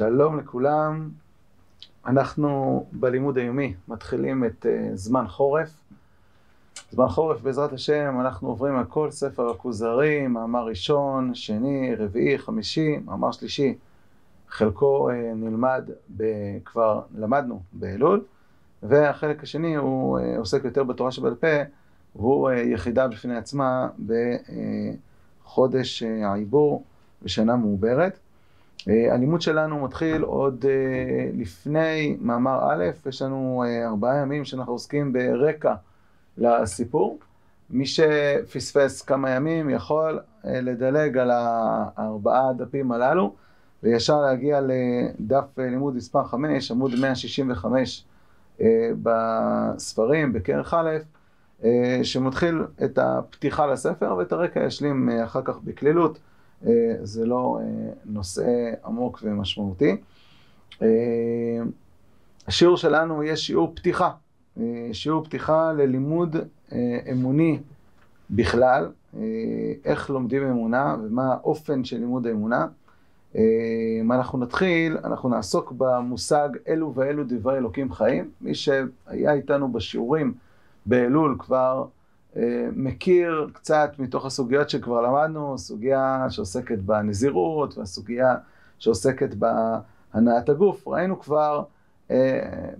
שלום לכולם, אנחנו בלימוד היומי מתחילים את uh, זמן חורף. זמן חורף בעזרת השם אנחנו עוברים על כל ספר הכוזרים, מאמר ראשון, שני, רביעי, חמישי, מאמר שלישי. חלקו uh, נלמד, ב, כבר למדנו באלול, והחלק השני הוא uh, עוסק יותר בתורה שבעל פה, והוא uh, יחידה בפני עצמה בחודש העיבור בשנה מעוברת. אה, הלימוד שלנו מתחיל עוד אה, לפני מאמר א', יש לנו אה, ארבעה ימים שאנחנו עוסקים ברקע לסיפור. מי שפספס כמה ימים יכול לדלג על הארבעה דפים הללו וישר להגיע לדף לימוד מספר 5, עמוד 165 בספרים, בכרך א', שמתחיל את הפתיחה לספר ואת הרקע ישלים אחר כך בקלילות. אה, זה לא אה, נושא עמוק ומשמעותי. אה, השיעור שלנו יהיה שיעור פתיחה, שיעור פתיחה ללימוד אמוני בכלל, איך לומדים אמונה ומה האופן של לימוד האמונה. מה אנחנו נתחיל, אנחנו נעסוק במושג אלו ואלו דברי אלוקים חיים. מי שהיה איתנו בשיעורים באלול כבר מכיר קצת מתוך הסוגיות שכבר למדנו, סוגיה שעוסקת בנזירות והסוגיה שעוסקת בהנעת הגוף. ראינו כבר אה,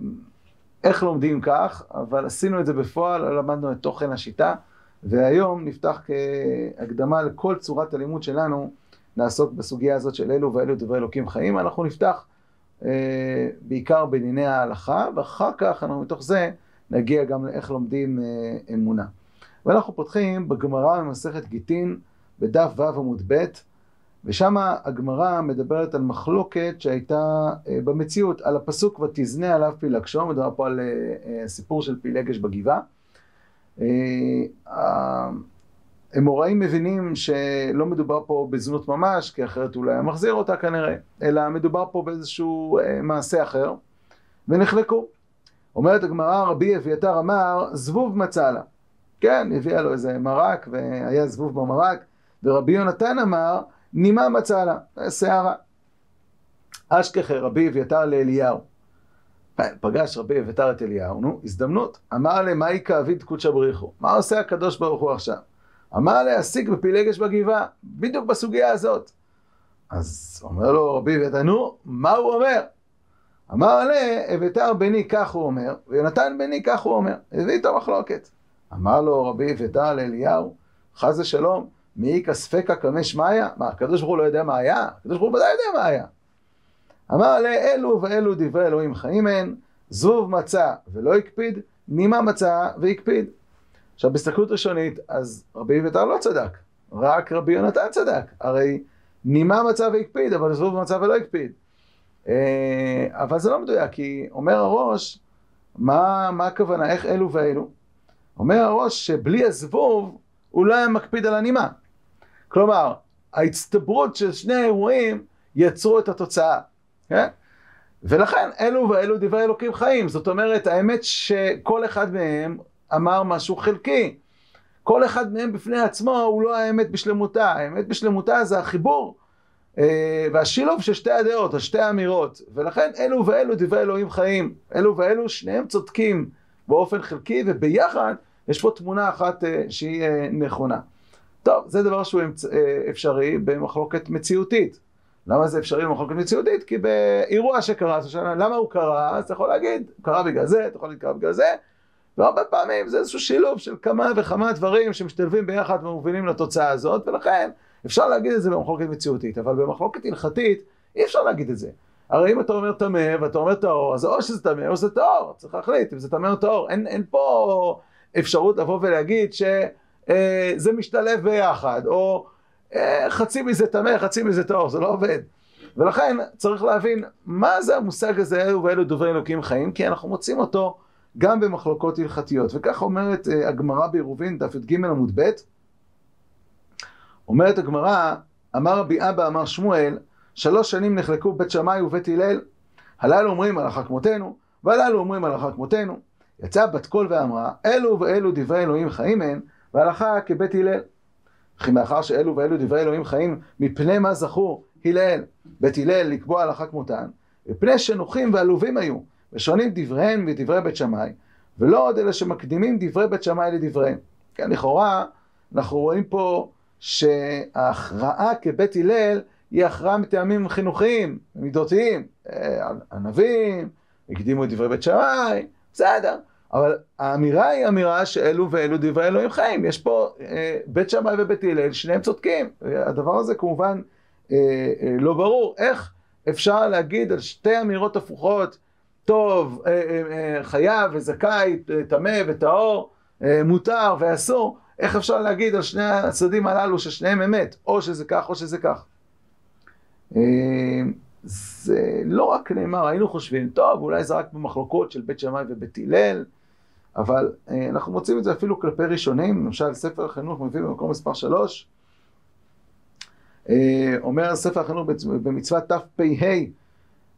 איך לומדים כך, אבל עשינו את זה בפועל, לא למדנו את תוכן השיטה, והיום נפתח כהקדמה לכל צורת הלימוד שלנו, נעסוק בסוגיה הזאת של אלו ואלו דברי אלוקים חיים. אנחנו נפתח אה, בעיקר בענייני ההלכה, ואחר כך אנחנו מתוך זה נגיע גם לאיך לומדים אמונה. ואנחנו פותחים בגמרא במסכת גיטין, בדף ו' עמוד ב', ושם הגמרא מדברת על מחלוקת שהייתה אה, במציאות, על הפסוק ותזנה עליו פילגשו, מדובר פה על אה, אה, סיפור של פילגש בגבעה. האמוראים מבינים שלא מדובר פה בזנות ממש, כי אחרת אולי היה מחזיר אותה כנראה, אלא מדובר פה באיזשהו מעשה אחר, ונחלקו. אומרת הגמרא, רבי אביתר אמר, זבוב מצא לה. כן, הביאה לו איזה מרק, והיה זבוב במרק, ורבי יונתן אמר, נימה מצא לה, שערה. אשכחה רבי אביתר לאליהו. פגש רבי אביתר את אליהו, נו, הזדמנות. אמר לה, מהי כאביד קודשא בריחו? מה עושה הקדוש ברוך הוא עכשיו? אמר לה, השיג בפילגש בגבעה, בדיוק בסוגיה הזאת. אז אומר לו רבי אביתר, נו, מה הוא אומר? אמר לה, אביתר בני כך הוא אומר, ויונתן בני כך הוא אומר. הביא איתו מחלוקת. אמר לו רבי אביתר לאליהו, חס ושלום, מי איכא ספקא קמא שמיא? מה, הקדוש ברוך הוא לא יודע מה היה? הקדוש ברוך הוא ודאי יודע מה היה. אמר לה, אלו ואלו דברי אלוהים חיים הן, זבוב מצא ולא הקפיד, נימה מצא והקפיד. עכשיו, בהסתכלות ראשונית, אז רבי אביתר לא צדק, רק רבי יונתן צדק. הרי נימה מצא והקפיד, אבל זבוב מצא ולא הקפיד. אה, אבל זה לא מדויק, כי אומר הראש, מה, מה הכוונה, איך אלו ואלו? אומר הראש שבלי הזבוב הוא לא היה מקפיד על הנימה. כלומר, ההצטברות של שני האירועים יצרו את התוצאה, כן? ולכן אלו ואלו דברי אלוקים חיים. זאת אומרת, האמת שכל אחד מהם אמר משהו חלקי. כל אחד מהם בפני עצמו הוא לא האמת בשלמותה. האמת בשלמותה זה החיבור אה, והשילוב של שתי הדעות, או שתי האמירות. ולכן אלו ואלו דברי אלוהים חיים. אלו ואלו שניהם צודקים באופן חלקי, וביחד יש פה תמונה אחת אה, שהיא אה, נכונה. טוב, זה דבר שהוא אה, אפשרי במחלוקת מציאותית. למה זה אפשרי במחלוקת מציאותית? כי באירוע שקרה, למה הוא קרה? אז אתה יכול להגיד, הוא קרה בגלל זה, אתה יכול להגיד, קרה בגלל זה, והרבה פעמים זה איזשהו שילוב של כמה וכמה דברים שמשתלבים ביחד ומובילים לתוצאה הזאת, ולכן אפשר להגיד את זה במחלוקת מציאותית, אבל במחלוקת הלכתית אי אפשר להגיד את זה. הרי אם אתה אומר טמא ואתה אומר טהור, אז או שזה טמא או שזה טהור, צריך להחליט אם זה טמא או טהור, אין, אין פה אפשרות לבוא ולהגיד שזה אה, משתלב ביחד, או אה, חצי מזה טמא, חצי מזה טהור, זה לא עובד. ולכן צריך להבין מה זה המושג הזה, אלו ואלו דוברי אלוקים חיים, כי אנחנו מוצאים אותו גם במחלוקות הלכתיות. וכך אומרת אה, הגמרא בעירובין, דף י"ג עמוד ב', אומרת הגמרא, אמר רבי אבא, אמר שמואל, שלוש שנים נחלקו בית שמאי ובית הלל, הללו אומרים הלכה כמותנו, והללו אומרים הלכה כמותנו. יצאה בת קול ואמרה, אלו ואלו דברי אלוהים חיים הן, והלכה כבית הלל. וכי מאחר שאלו ואלו דברי אלוהים חיים, מפני מה זכו, הלל. בית הלל לקבוע הלכה כמותן, מפני שנוחים ועלובים היו, ושונים דבריהם ודברי בית שמאי, ולא עוד אלה שמקדימים דברי בית שמאי לדבריהם. כן, לכאורה, אנחנו רואים פה שההכרעה כבית הלל היא הכרעה מטעמים חינוכיים, מידותיים. אה, ענבים, הקדימו את דברי בית שמאי, בסדר. אבל האמירה היא אמירה שאלו ואלו דברי אלוהים חיים. יש פה אה, בית שמאי ובית הלל, שניהם צודקים. הדבר הזה כמובן אה, אה, לא ברור. איך אפשר להגיד על שתי אמירות הפוכות, טוב, אה, אה, אה, חייב וזכאי, טמא וטהור, אה, מותר ואסור, איך אפשר להגיד על שני הצדדים הללו ששניהם אמת, או שזה כך או שזה כך. אה, זה לא רק נאמר, היינו חושבים, טוב, אולי זה רק במחלוקות של בית שמאי ובית הלל, אבל אה, אנחנו מוצאים את זה אפילו כלפי ראשונים, למשל ספר החינוך מביא במקום מספר 3, אה, אומר ספר החינוך במצוות תפ"ה,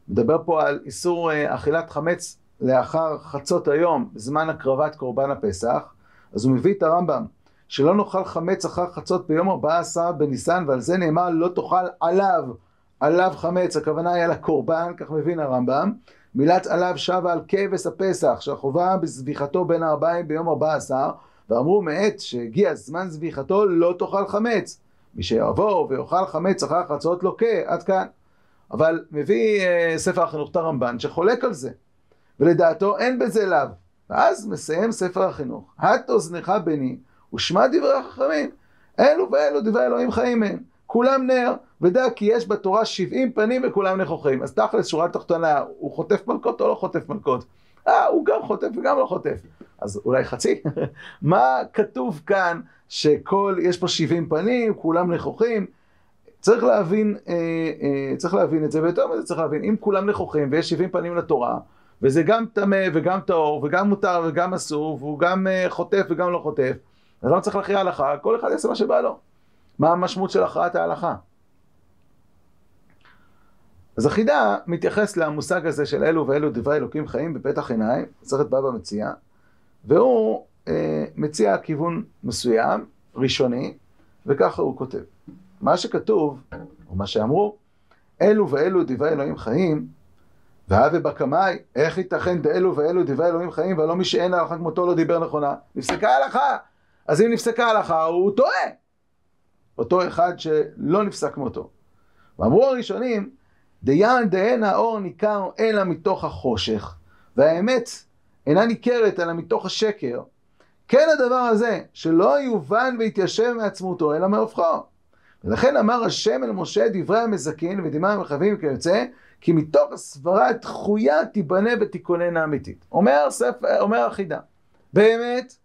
מדבר פה על איסור אה, אכילת חמץ לאחר חצות היום, בזמן הקרבת קורבן הפסח, אז הוא מביא את הרמב"ם, שלא נאכל חמץ אחר חצות ביום 14 בניסן, ועל זה נאמר לא תאכל עליו, עליו חמץ, הכוונה היא על הקורבן, כך מבין הרמב"ם. מילת עליו שבה על כבש הפסח, שהחובה בזביחתו בין הארבעים ביום 14, ואמרו מעת שהגיע זמן זביחתו לא תאכל חמץ. מי שיבוא ויאכל חמץ אחר חצות לוקה, עד כאן. אבל מביא uh, ספר החינוך את הרמב"ן שחולק על זה, ולדעתו אין בזה לאו. ואז מסיים ספר החינוך, הט אוזנך בני ושמע דברי החכמים, אלו ואלו דברי אלוהים חיים הם, כולם נר, ודע כי יש בתורה שבעים פנים וכולם נכוחים. אז תכלס, שורה תחתונה, הוא חוטף מלכות או לא חוטף מלכות? אה, הוא גם חוטף וגם לא חוטף. אז אולי חצי? מה כתוב כאן שכל, יש פה שבעים פנים, כולם נכוחים? צריך להבין, אה, אה, צריך להבין את זה, ויותר מזה צריך להבין, אם כולם נכוחים ויש שבעים פנים לתורה, וזה גם טמא וגם טהור וגם מותר וגם אסור, והוא גם אה, חוטף וגם לא חוטף, אז לא צריך להכריע הלכה, כל אחד יעשה מה שבא לו. מה המשמעות של הכרעת ההלכה? אז החידה מתייחס למושג הזה של אלו ואלו דברי אלוקים חיים בפתח עיניים, מסכת בבא מציע, והוא אה, מציע כיוון מסוים, ראשוני, וככה הוא כותב. מה שכתוב, או מה שאמרו, אלו ואלו דברי אלוהים חיים, והווה בקמאי, איך ייתכן דאלו ואלו דברי אלוהים חיים, ולא מי שאין הלכה כמותו לא דיבר נכונה? נפסקה הלכה. אז אם נפסקה הלכה, הוא טועה. אותו אחד שלא נפסק כמותו. ואמרו הראשונים, דיין דהן האור ניכר אלא מתוך החושך, והאמת אינה ניכרת אלא מתוך השקר. כן הדבר הזה, שלא יובן ויתיישב מעצמותו אלא מהופכו. ולכן אמר השם אל משה דברי המזכין ודמעה המחייבים כיוצא, כי מתוך הסברה דחויה תיבנה ותיכונן אמיתית. אומר, ספר, אומר החידה, באמת,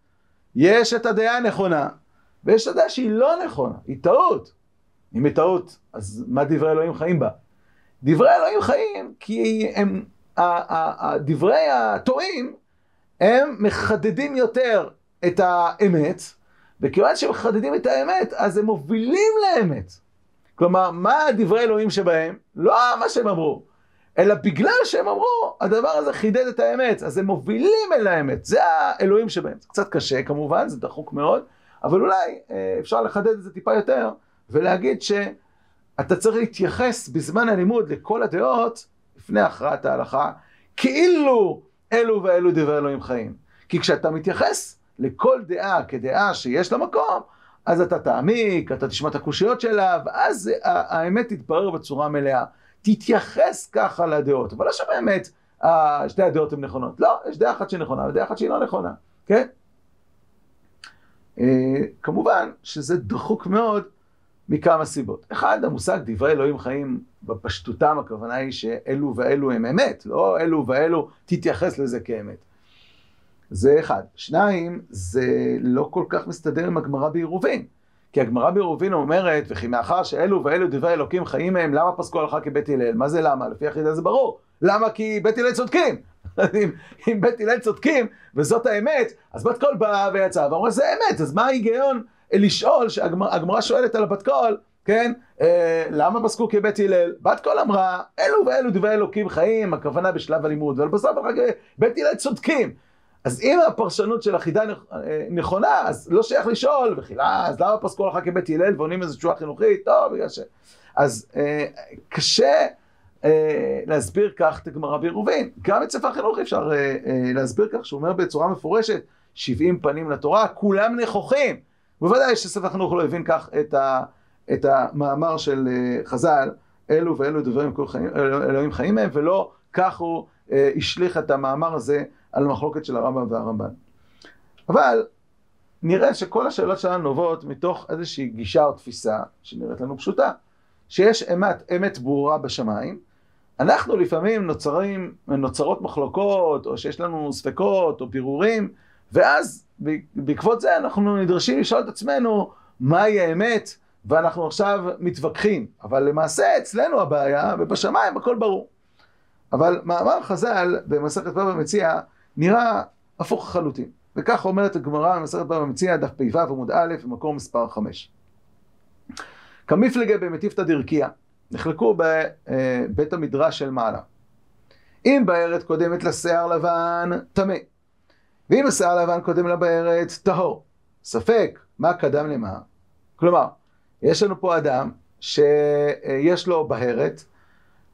יש את הדעה הנכונה, ויש את הדעה שהיא לא נכונה, היא טעות. אם היא טעות, אז מה דברי אלוהים חיים בה? דברי אלוהים חיים כי הם, דברי הטועים, הם מחדדים יותר את האמת, וכיוון שהם מחדדים את האמת, אז הם מובילים לאמת. כלומר, מה דברי אלוהים שבהם? לא מה שהם אמרו, אלא בגלל שהם אמרו, הדבר הזה חידד את האמת, אז הם מובילים אל האמת, זה האלוהים שבהם. זה קצת קשה כמובן, זה דחוק מאוד, אבל אולי אה, אפשר לחדד את זה טיפה יותר, ולהגיד שאתה צריך להתייחס בזמן הלימוד לכל הדעות, לפני הכרעת ההלכה, כאילו אלו ואלו דברי אלוהים חיים. כי כשאתה מתייחס לכל דעה כדעה שיש לה מקום, אז אתה תעמיק, אתה תשמע את הקושיות שלה, ואז האמת תתברר בצורה מלאה. תתייחס ככה לדעות, אבל לא שבאמת שתי הדעות הן נכונות. לא, יש דעה אחת שהיא נכונה ודעה אחת שהיא לא נכונה, כן? אה, כמובן שזה דחוק מאוד מכמה סיבות. אחד, המושג דברי אלוהים חיים בפשטותם, הכוונה היא שאלו ואלו הם אמת, לא אלו ואלו תתייחס לזה כאמת. זה אחד. שניים, זה לא כל כך מסתדר עם הגמרא בעירובין. כי הגמרא בעירובין אומרת, וכי מאחר שאלו ואלו דברי אלוקים חיים מהם, למה פסקו הלכה כבית הלל? מה זה למה? לפי החידה זה ברור. למה? כי בית הלל צודקים. אם, אם בית הלל צודקים, וזאת האמת, אז בת קול באה ויצאה ואמרה, זה אמת, אז מה ההיגיון לשאול, שהגמרא שואלת על הבת קול, כן, אה, למה פסקו כבית הלל? בת קול אמרה, אלו ואלו דברי אלוקים חיים, הכוונה בשלב הלימוד, אבל בסוף אחר כך בית הלל צודקים. אז אם הפרשנות של החיד"א אה, נכונה, אז לא שייך לשאול, וחילה, אז למה פסקו הלכה כבית הלל ועונים איזו תשובה חינוכית? טוב, בגלל ש... אז אה, קשה אה, להסביר כך את הגמרא בעירובין. גם את ספר החינוך אפשר אה, אה, להסביר כך, שהוא אומר בצורה מפורשת, 70 פנים לתורה, כולם נכוחים. בוודאי שספר החינוך לא הבין כך את, ה, את המאמר של אה, חז"ל, אלו ואלו דברים חיים, אלוהים חיים מהם, ולא כך הוא אה, השליך את המאמר הזה על המחלוקת של הרמב"ם והרמב"ן. אבל נראה שכל השאלות שלנו נובעות מתוך איזושהי גישה או תפיסה שנראית לנו פשוטה, שיש אמת, אמת ברורה בשמיים, אנחנו לפעמים נוצרים, נוצרות מחלוקות, או שיש לנו ספקות או פירורים, ואז בעקבות זה אנחנו נדרשים לשאול את עצמנו מהי האמת, ואנחנו עכשיו מתווכחים. אבל למעשה אצלנו הבעיה, ובשמיים הכל ברור. אבל מאמר חז"ל במסכת בבא מציע נראה הפוך לחלוטין. וכך אומרת הגמרא במסכת בבא מציע, דף פ"ו עמוד א', במקור מספר 5. כמפלגה במטיפתא דרכיה, נחלקו בבית המדרש של מעלה. אם בארת קודמת לשיער לבן, טמא. ואם השיער לבן קודם לבארת, טהור. ספק, מה קדם למה? כלומר, יש לנו פה אדם שיש לו בהרת,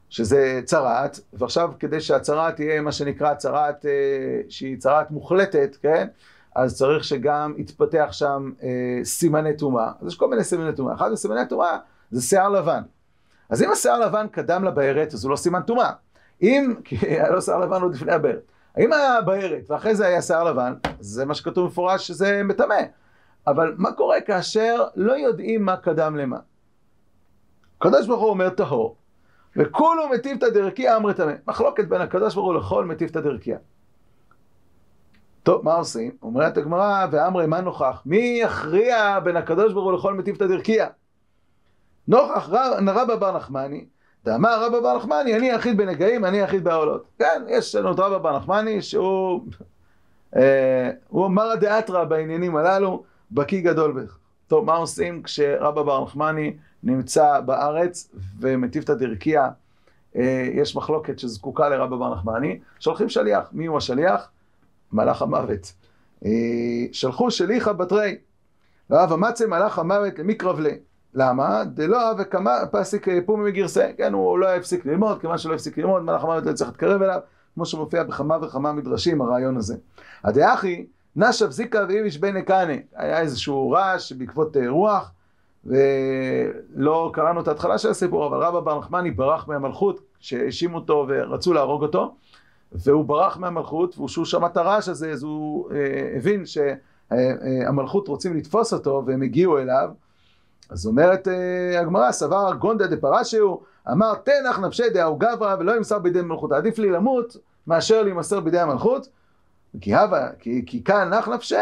שזה צרעת, ועכשיו כדי שהצרעת תהיה מה שנקרא צרעת אה, שהיא צרעת מוחלטת, כן? אז צריך שגם יתפתח שם אה, סימני טומאה. אז יש כל מיני סימני טומאה. אחד מסימני טומאה זה שיער לבן. אז אם השיער לבן קדם לבארת, אז הוא לא סימן טומאה. אם, כי היה לו שיער לבן עוד לפני הבארת. אם היה בהרת ואחרי זה היה שיער לבן, זה מה שכתוב מפורש שזה מטמא. אבל מה קורה כאשר לא יודעים מה קדם למה? הקדוש ברוך הוא אומר טהור, וכולו מטיבתא דרכיה אמרי טמא. מחלוקת בין הקדוש ברוך הוא לכל מטיבתא דרכיה. טוב, מה עושים? אומרת הגמרא, ואמרי, מה נוכח? מי יכריע בין הקדוש ברוך הוא לכל מטיבתא דרכיה? נוכח רבא בר נחמני, דאמר רבא בר נחמני, אני יחיד בנגעים, אני יחיד בעולות. כן, יש לנו את רבא בר נחמני, שהוא אה, הוא מרא דאתרא בעניינים הללו, בקיא גדול בך. טוב, מה עושים כשרבא בר נחמני נמצא בארץ ומטיבתא דרכיה, אה, יש מחלוקת שזקוקה לרבא בר נחמני, שולחים שליח. מי הוא השליח? מלאך המוות. אה, שלחו שליחא בתרי, ואב אמצה מלאך המוות למקרב ליה. למה? דלא וכמה פסיק פומי מגרסי, כן, הוא לא הפסיק ללמוד, כיוון שלא הפסיק ללמוד, מלאך המוות לא צריך להתקרב אליו, כמו שמופיע בכמה וכמה מדרשים, הרעיון הזה. הדאחי, נשב זיקה ואיביש בני קאנה, היה איזשהו רעש בעקבות אה, רוח, ולא קראנו את ההתחלה של הסיפור, אבל רבא בר נחמני ברח מהמלכות, שהאשימו אותו ורצו להרוג אותו, והוא ברח מהמלכות, וכשהוא שמע את הרעש הזה, אז הוא אה, הבין שהמלכות רוצים לתפוס אותו, והם הגיעו אליו, אז אומרת אה, הגמרא, סבר גונדה דפרשיו, אמר תנח נפשי דאו גברא ולא ימסר בידי מלכות. עדיף לי למות מאשר להימסר בידי המלכות. כי הווה, כי, כי כאן נח נפשי,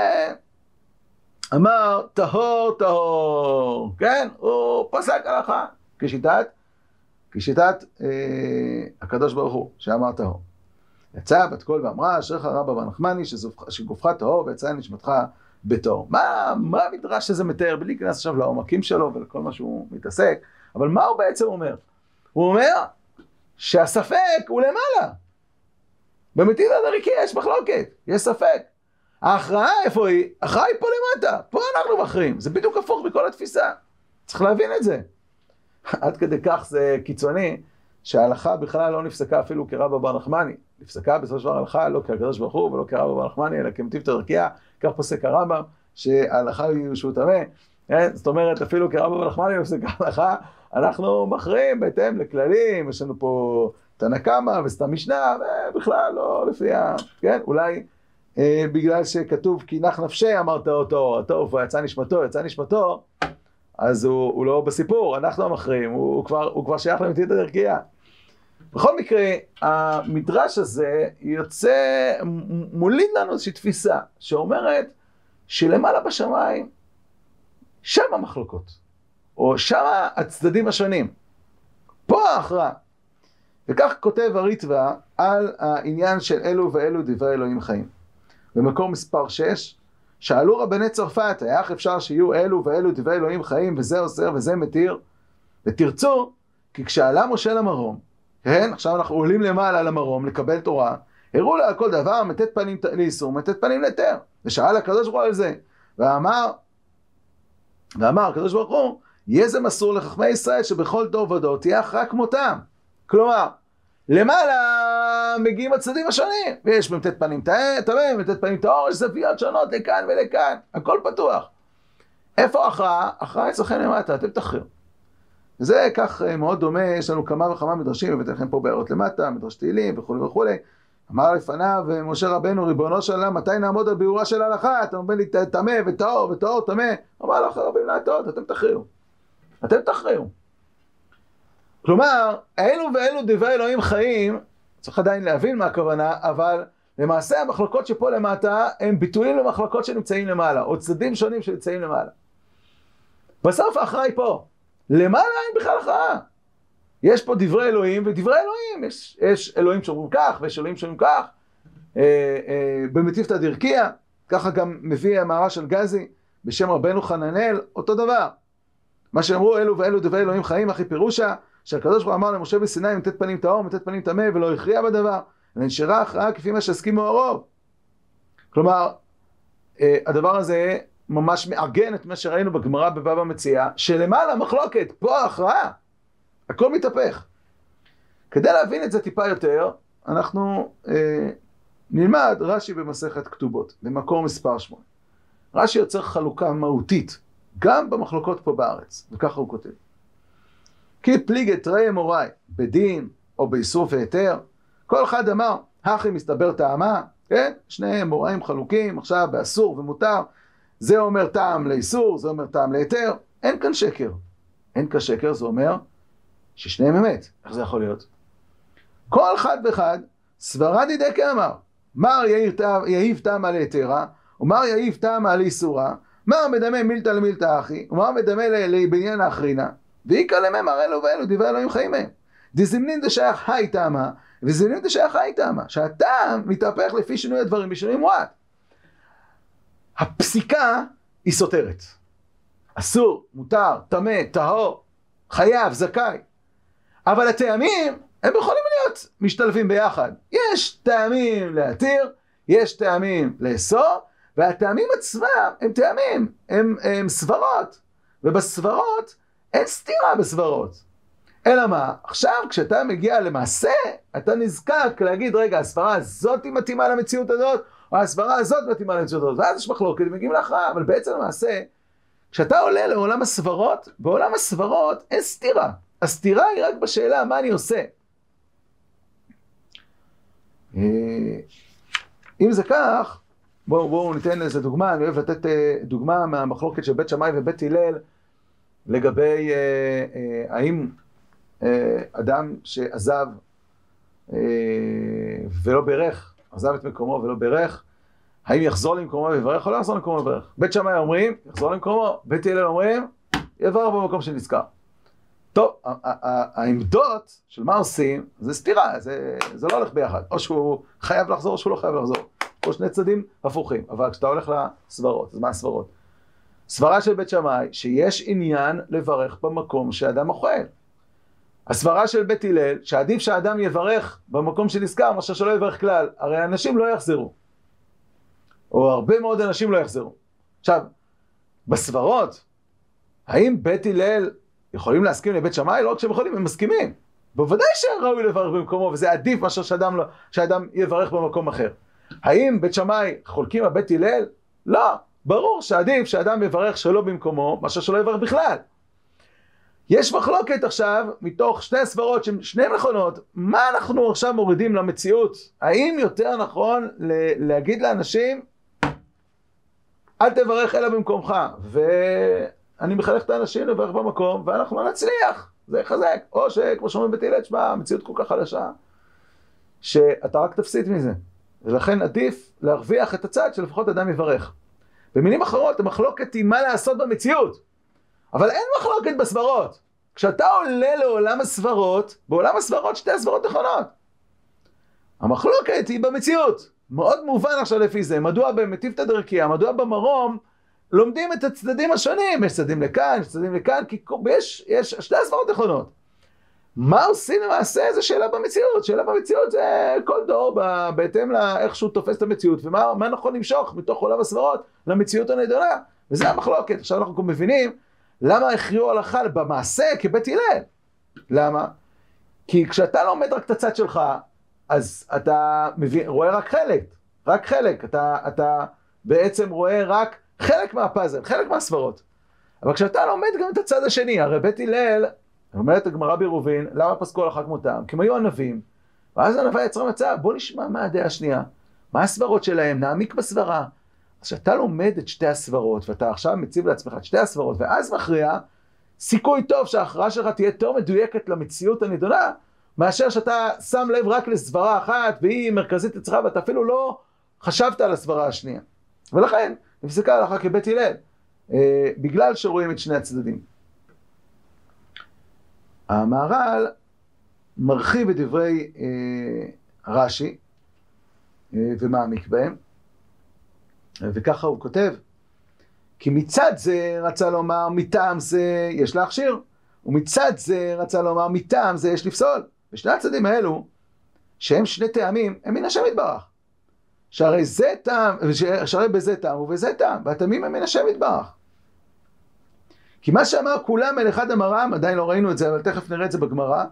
אמר טהור טהור, כן? הוא פסק הלכה כשיטת, כשיטת אה, הקדוש ברוך הוא, שאמר טהור. יצאה בת קול ואמרה, אשריך רבא בר נחמני שגופך טהור ויצאה נשמתך בתור. מה, מה המדרש הזה מתאר, בלי להיכנס עכשיו לעומקים שלו ולכל מה שהוא מתעסק, אבל מה הוא בעצם אומר? הוא אומר שהספק הוא למעלה. במטיב הדריקי יש מחלוקת, יש ספק. ההכרעה איפה היא? ההכרעה היא פה למטה, פה אנחנו מכריעים. זה בדיוק הפוך מכל התפיסה. צריך להבין את זה. עד כדי כך זה קיצוני, שההלכה בכלל לא נפסקה אפילו כרבא בר נחמני. נפסקה בסופו של דבר הלכה לא כקדוש ברוך הוא ולא כרבא בר נחמני, אלא כמטיב תרקיע, כך פוסק הרמב"ם, שההלכה היא שהוא טמא. כן? זאת אומרת, אפילו בר נחמני נפסקה ההלכה, אנחנו מכריעים בהתאם לכללים, יש לנו פה תנא קמא וסתם משנה, ובכלל לא לפי ה... כן? אולי אה, בגלל שכתוב כי נח נפשי אמרת אותו, טוב, יצא נשמתו, יצא נשמתו, אז הוא, הוא לא בסיפור, אנחנו המכריעים, הוא, הוא, כבר, הוא כבר שייך למתית הדרכייה. בכל מקרה, המדרש הזה יוצא, מוליד לנו איזושהי תפיסה שאומרת שלמעלה בשמיים, שם המחלוקות, או שם הצדדים השונים. פה ההכרעה. וכך כותב הריטב"א על העניין של אלו ואלו דברי אלוהים חיים. במקור מספר 6, שאלו רבני צרפת, איך אפשר שיהיו אלו ואלו דברי אלוהים חיים, וזה אוסר וזה מתיר? ותרצו, כי כשעלה משה למרום, כן, עכשיו אנחנו עולים למעלה למרום לקבל תורה, הראו לה כל דבר, מתת פנים לאיסור, מתת פנים להיתר. ושאל הקדוש ברוך הוא על זה, ואמר, ואמר הקדוש ברוך הוא, יהיה זה מסור לחכמי ישראל שבכל דור ודור תהיה הכרעה כמותם. כלומר, למעלה מגיעים הצדדים השונים, ויש מ"ט פנים טמא, מ"ט פנים טהור, יש זוויות שונות לכאן ולכאן, הכל פתוח. איפה ההכרעה? ההכרעה אצלכם למטה, אתם תכריעו. וזה כך אה, מאוד דומה, יש לנו כמה וכמה מדרשים, הבאתי לכם פה בהערות למטה, מדרש תהילים וכולי וכולי. אמר לפניו אה, משה רבנו, ריבונו של עולם, מתי נעמוד על ביאורה של ההלכה? אתה אומר לי טמא וטהור וטהור טמא. אמר לך רבים להטעות, אתם תכריעו. אתם תכריעו. כלומר, אלו ואלו דברי אלוהים חיים, צריך עדיין להבין מה הכוונה, אבל למעשה המחלוקות שפה למטה הם ביטויים למחלוקות שנמצאים למעלה, או צדדים שונים שנמצאים למעלה. בסוף היא פה. למעלה אין בכלל הכרעה. יש פה דברי אלוהים ודברי אלוהים, יש, יש אלוהים שאומרים כך ויש אלוהים שאומרים כך. אה, אה, במטיפתא דרכיה, ככה גם מביא המערה של גזי בשם רבנו חננאל, אותו דבר. מה שאמרו אלו ואלו דברי אלוהים חיים, אחי פירושה, שהקדוש ברוך הוא אמר למשה בסיני, מתת פנים טהור, מתת פנים טמא, ולא הכריע בדבר, ונשארה הכרעה כפי מה שהסכימו הרוב. כלומר, אה, הדבר הזה ממש מעגן את מה שראינו בגמרא בבבא מציאה, שלמעלה מחלוקת, פה ההכרעה. הכל מתהפך. כדי להבין את זה טיפה יותר, אנחנו אה, נלמד רש"י במסכת כתובות, במקור מספר 8. רש"י יוצר חלוקה מהותית, גם במחלוקות פה בארץ, וככה הוא כותב. כי פליגת ראה אמוראי, בדין או באיסור והיתר, כל אחד אמר, הכי מסתבר טעמה, כן? שני אמוראים חלוקים, עכשיו באסור ומותר, זה אומר טעם לאיסור, זה אומר טעם להיתר, אין כאן שקר. אין כאן שקר, זה אומר ששניהם אמת. איך זה יכול להיות? כל אחד ואחד, סברדי דקה אמר, מר יהיב טעם על היתרה, ומר יהיב טעם על איסורה, מר מדמה מילתא למילתא אחי, ומר מדמה לבניין האחרינה, ואיכא לממר אלו ואלו דברי אלוהים חיים מהם. דזמנין דשייך היי טעמה, וזמנין דשייך היי טעמה, שהטעם מתהפך לפי שינוי הדברים בשינוי מועט. הפסיקה היא סותרת. אסור, מותר, טמא, טהור, חייב, זכאי. אבל הטעמים, הם יכולים להיות משתלבים ביחד. יש טעמים להתיר, יש טעמים לאסור, והטעמים עצמם הם טעמים, הם, הם סברות. ובסברות, אין סתירה בסברות. אלא מה? עכשיו כשאתה מגיע למעשה, אתה נזקק להגיד, רגע, הסברה הזאת מתאימה למציאות הזאת, או הסברה הזאת מתאימה למציאות הזאת, ואז יש מחלוקת, מגיעים להכרעה, אבל בעצם למעשה, כשאתה עולה לעולם הסברות, בעולם הסברות אין סתירה. הסתירה היא רק בשאלה מה אני עושה. אה, אם זה כך, בואו בוא ניתן איזה דוגמה, אני אוהב לתת אה, דוגמה מהמחלוקת של בית שמאי ובית הלל לגבי אה, אה, האם אה, אדם שעזב אה, ולא בירך, עזב את מקומו ולא בירך, האם יחזור למקומו ויברך או לא יחזור למקומו ויברך? בית שמאי אומרים, יחזור למקומו, בית הלל אומרים, יברך במקום שנזכר. טוב, העמדות של מה עושים, זה סתירה, זה, זה לא הולך ביחד. או שהוא חייב לחזור או שהוא לא חייב לחזור. פה שני צדדים הפוכים. אבל כשאתה הולך לסברות, אז מה הסברות? סברה של בית שמאי, שיש עניין לברך במקום שאדם אוכל. הסברה של בית הלל, שעדיף שהאדם יברך במקום שנזכר, מאשר שלא יברך כלל. הרי אנשים לא יחזרו. או הרבה מאוד אנשים לא יחזרו. עכשיו, בסברות, האם בית הלל יכולים להסכים לבית שמאי? לא רק שהם יכולים, הם מסכימים. בוודאי שראוי לברך במקומו, וזה עדיף מאשר שאדם, לא, שאדם יברך במקום אחר. האם בית שמאי חולקים על בית הלל? לא. ברור שעדיף שאדם יברך שלא במקומו, מאשר שלא יברך בכלל. יש מחלוקת עכשיו, מתוך שתי סברות שהן שני נכונות, מה אנחנו עכשיו מורידים למציאות? האם יותר נכון להגיד לאנשים, אל תברך אלא במקומך, ואני מחנך את האנשים לברך במקום, ואנחנו לא נצליח, זה יחזק. או שכמו שאומרים בית הלל, שמע, המציאות כל כך חלשה, שאתה רק תפסיד מזה. ולכן עדיף להרוויח את הצד שלפחות אדם יברך. במילים אחרות, המחלוקת היא מה לעשות במציאות. אבל אין מחלוקת בסברות. כשאתה עולה לעולם הסברות, בעולם הסברות שתי הסברות נכונות. המחלוקת היא במציאות. מאוד מובן עכשיו לפי זה, מדוע במטיבתא דרכיה, מדוע במרום, לומדים את הצדדים השונים, יש צדדים לכאן, יש צדדים לכאן, כי יש, יש שתי הסברות נכונות. מה עושים למעשה זה שאלה במציאות, שאלה במציאות זה כל דור בהתאם לאיך שהוא תופס את המציאות ומה נכון למשוך מתוך עולם הסברות למציאות הנדונה וזה המחלוקת. עכשיו אנחנו מבינים למה הכריעו הלכה במעשה כבית הלל? למה? כי כשאתה לומד רק את הצד שלך, אז אתה מבין, רואה רק חלק, רק חלק, אתה, אתה בעצם רואה רק חלק מהפאזל, חלק מהסברות. אבל כשאתה לומד גם את הצד השני, הרי בית הלל, אומרת הגמרא בעירובין, למה פסקו הלכה כמותם? כי הם היו ענבים, ואז הנביא יצרה מצב, בוא נשמע מה הדעה השנייה, מה הסברות שלהם, נעמיק בסברה. כשאתה לומד את שתי הסברות, ואתה עכשיו מציב לעצמך את שתי הסברות, ואז מכריע, סיכוי טוב שההכרעה שלך תהיה יותר מדויקת למציאות הנידונה, מאשר שאתה שם לב רק לסברה אחת, והיא מרכזית אצלך, ואתה אפילו לא חשבת על הסברה השנייה. ולכן, נפסקה הלכה כבית הלל, אה, בגלל שרואים את שני הצדדים. המהר"ל מרחיב את דברי אה, רש"י אה, ומעמיק בהם, וככה הוא כותב, כי מצד זה רצה לומר, מטעם זה יש להכשיר, ומצד זה רצה לומר, מטעם זה יש לפסול. ושני הצדדים האלו, שהם שני טעמים, הם מן השם יתברך. שהרי זה טעם, שהרי בזה טעם ובזה טעם, והטעמים הם מן השם יתברך. כי מה שאמר כולם אל אחד אמרם, עדיין לא ראינו את זה, אבל תכף נראה את זה בגמרא,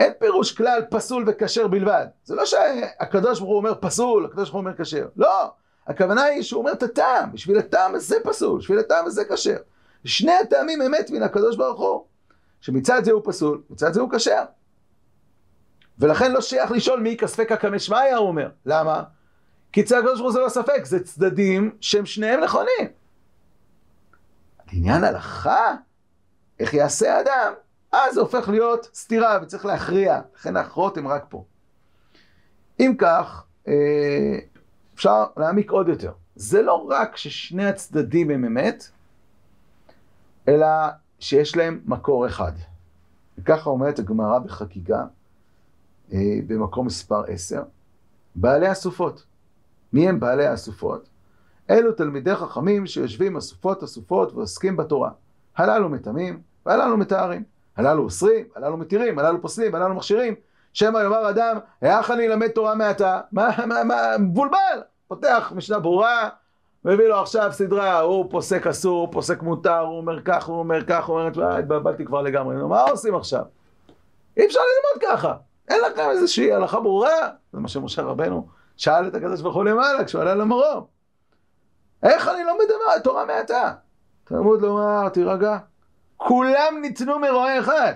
אין פירוש כלל פסול וכשר בלבד. זה לא שהקדוש ברוך הוא אומר פסול, הקדוש ברוך הוא אומר כשר. לא, הכוונה היא שהוא אומר את הטעם, בשביל הטעם הזה פסול, בשביל הטעם הזה כשר. שני הטעמים אמת מן הקדוש ברוך הוא, שמצד זה הוא פסול, מצד זה הוא כשר. ולכן לא שייך לשאול מי כספקא כמשמעיה, הוא אומר. למה? כי אצל הקדוש ברוך הוא זה לא ספק, זה צדדים שהם שניהם נכונים. לעניין הלכה, איך יעשה האדם, אז זה הופך להיות סתירה וצריך להכריע, לכן ההכרעות הן רק פה. אם כך, אה, אפשר להעמיק עוד יותר. זה לא רק ששני הצדדים הם אמת, אלא שיש להם מקור אחד. וככה אומרת הגמרא בחגיגה, אה, במקום מספר 10, בעלי הסופות. מי הם בעלי הסופות? אלו תלמידי חכמים שיושבים אסופות אסופות ועוסקים בתורה. הללו מטמאים והללו מטהרים. הללו אוסרים, הללו מתירים, הללו פוסלים, הללו מכשירים. שמא יאמר אדם, היכ אני אלמד תורה מעתה? מה, מה, מה, מבולבל. פותח משנה ברורה, מביא לו עכשיו סדרה, הוא פוסק אסור, הוא פוסק מותר, הוא אומר כך, הוא אומר כך, הוא אומר, התבלבלתי כבר לגמרי, מה עושים עכשיו? אי אפשר ללמוד ככה. אין לכם איזושהי הלכה ברורה? זה מה שמשה רבנו שאל את הקדוש ברוך הוא למעלה כשהוא עלה למרום. איך אני דבר תורה מעתה? תלמוד לומר, תירגע. כולם ניתנו מרועה אחד.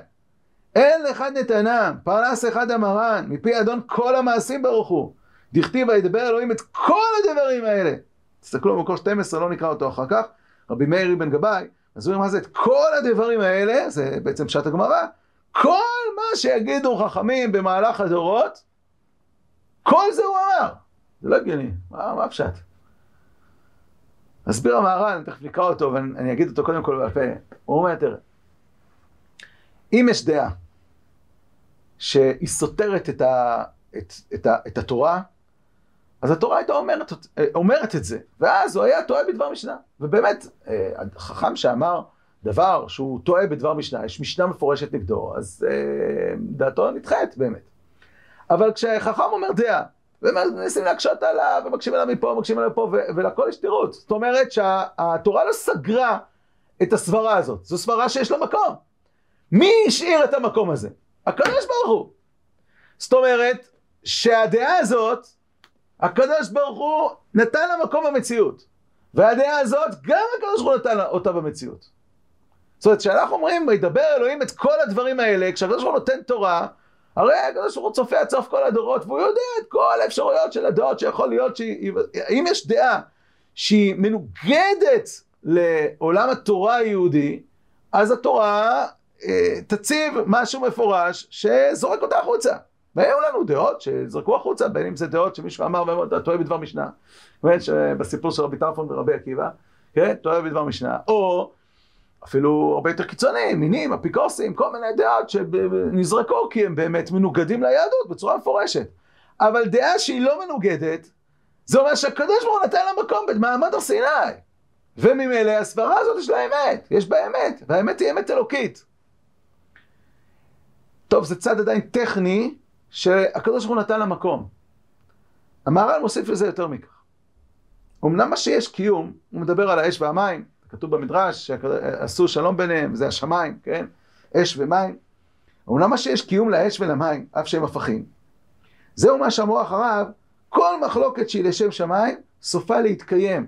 אין אחד נתנם, פרנס אחד המרן, מפי אדון כל המעשים ברוך הוא. דכתיב וידבר אלוהים את כל הדברים האלה. תסתכלו במקור 12, לא נקרא אותו אחר כך, רבי מאיר אבן גבאי, אז הוא אומר מה זה את כל הדברים האלה, זה בעצם פשט הגמרא, כל מה שיגידו חכמים במהלך הדורות, כל זה הוא אמר. זה לא הגיוני, מה, מה הפשט? מסביר המהר"ל, אני תכף נקרא אותו ואני אגיד אותו קודם כל בעל פה. הוא אומר, תראה, אם יש דעה שהיא סותרת את, ה, את, את, ה, את התורה, אז התורה הייתה אומרת, אומרת את זה, ואז הוא היה טועה בדבר משנה. ובאמת, החכם שאמר דבר שהוא טועה בדבר משנה, יש משנה מפורשת נגדו, אז דעתו נדחית באמת. אבל כשחכם אומר דעה, ומנסים להקשות עליו, ומקשים עליו מפה, מקשים עליו פה, ולכל יש תירוץ. זאת אומרת שהתורה לא סגרה את הסברה הזאת, זו סברה שיש לה מקום. מי השאיר את המקום הזה? הקדוש ברוך הוא. זאת אומרת שהדעה הזאת, הקדוש ברוך הוא נתן לה מקום במציאות. והדעה הזאת, גם הקדוש ברוך הוא נתן אותה במציאות. זאת אומרת, כשאנחנו אומרים, וידבר אלוהים את כל הדברים האלה, כשהקדוש ברוך הוא נותן תורה, הרי הקדוש ברוך הוא צופה עד סוף כל הדורות, והוא יודע את כל האפשרויות של הדעות שיכול להיות שהיא... אם יש דעה שהיא מנוגדת לעולם התורה היהודי, אז התורה תציב משהו מפורש שזורק אותה החוצה. והיו לנו דעות שזרקו החוצה, בין אם זה דעות שמישהו אמר ואתה טועה בדבר משנה, באמת שבסיפור של רבי טרפון ורבי עקיבא, כן, טועה בדבר משנה, או אפילו הרבה יותר קיצוני, מינים, אפיקורסים, כל מיני דעות שנזרקו כי הם באמת מנוגדים ליהדות בצורה מפורשת. אבל דעה שהיא לא מנוגדת, זה אומר שהקדוש ברוך הוא נתן לה מקום במעמד הר סיני. וממילא הסברה הזאת יש לה אמת, יש בה אמת, והאמת היא אמת אלוקית. טוב, זה צד עדיין טכני שהקדוש ברוך הוא נתן לה מקום. המהר"ל מוסיף לזה יותר מכך. אמנם מה שיש קיום, הוא מדבר על האש והמים, כתוב במדרש שעשו שלום ביניהם, זה השמיים, כן? אש ומים. אמנם מה שיש קיום לאש ולמים, אף שהם הפכים. זהו מה שאמרו אחריו, כל מחלוקת שהיא לשם שמיים, סופה להתקיים.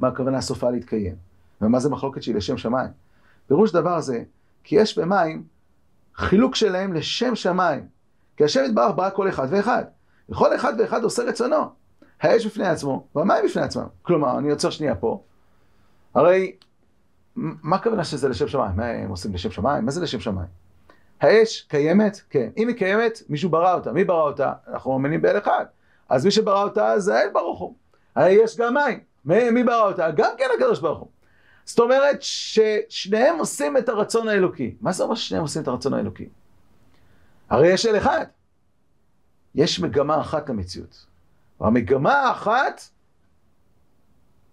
מה הכוונה סופה להתקיים? ומה זה מחלוקת שהיא לשם שמיים? פירוש דבר זה, כי אש ומים, חילוק שלהם לשם שמיים. כי השם יתברך ברא כל אחד ואחד. וכל אחד ואחד עושה רצונו. האש בפני עצמו, והמים בפני עצמם. כלומר, אני עוצר שנייה פה. הרי, מה הכוונה שזה לשם שמיים? מה הם עושים לשם שמיים? מה זה לשם שמיים? האש קיימת? כן. אם היא קיימת, מישהו ברא אותה. מי ברא אותה? אנחנו מאמינים באל אחד. אז מי שברא אותה זה האל ברוך הוא. הרי יש גם מים. מי, מי ברא אותה? גם כן הקדוש ברוך הוא. זאת אומרת ששניהם עושים את הרצון האלוקי. מה זה אומר ששניהם עושים את הרצון האלוקי? הרי יש אל אחד. יש מגמה אחת למציאות. והמגמה האחת,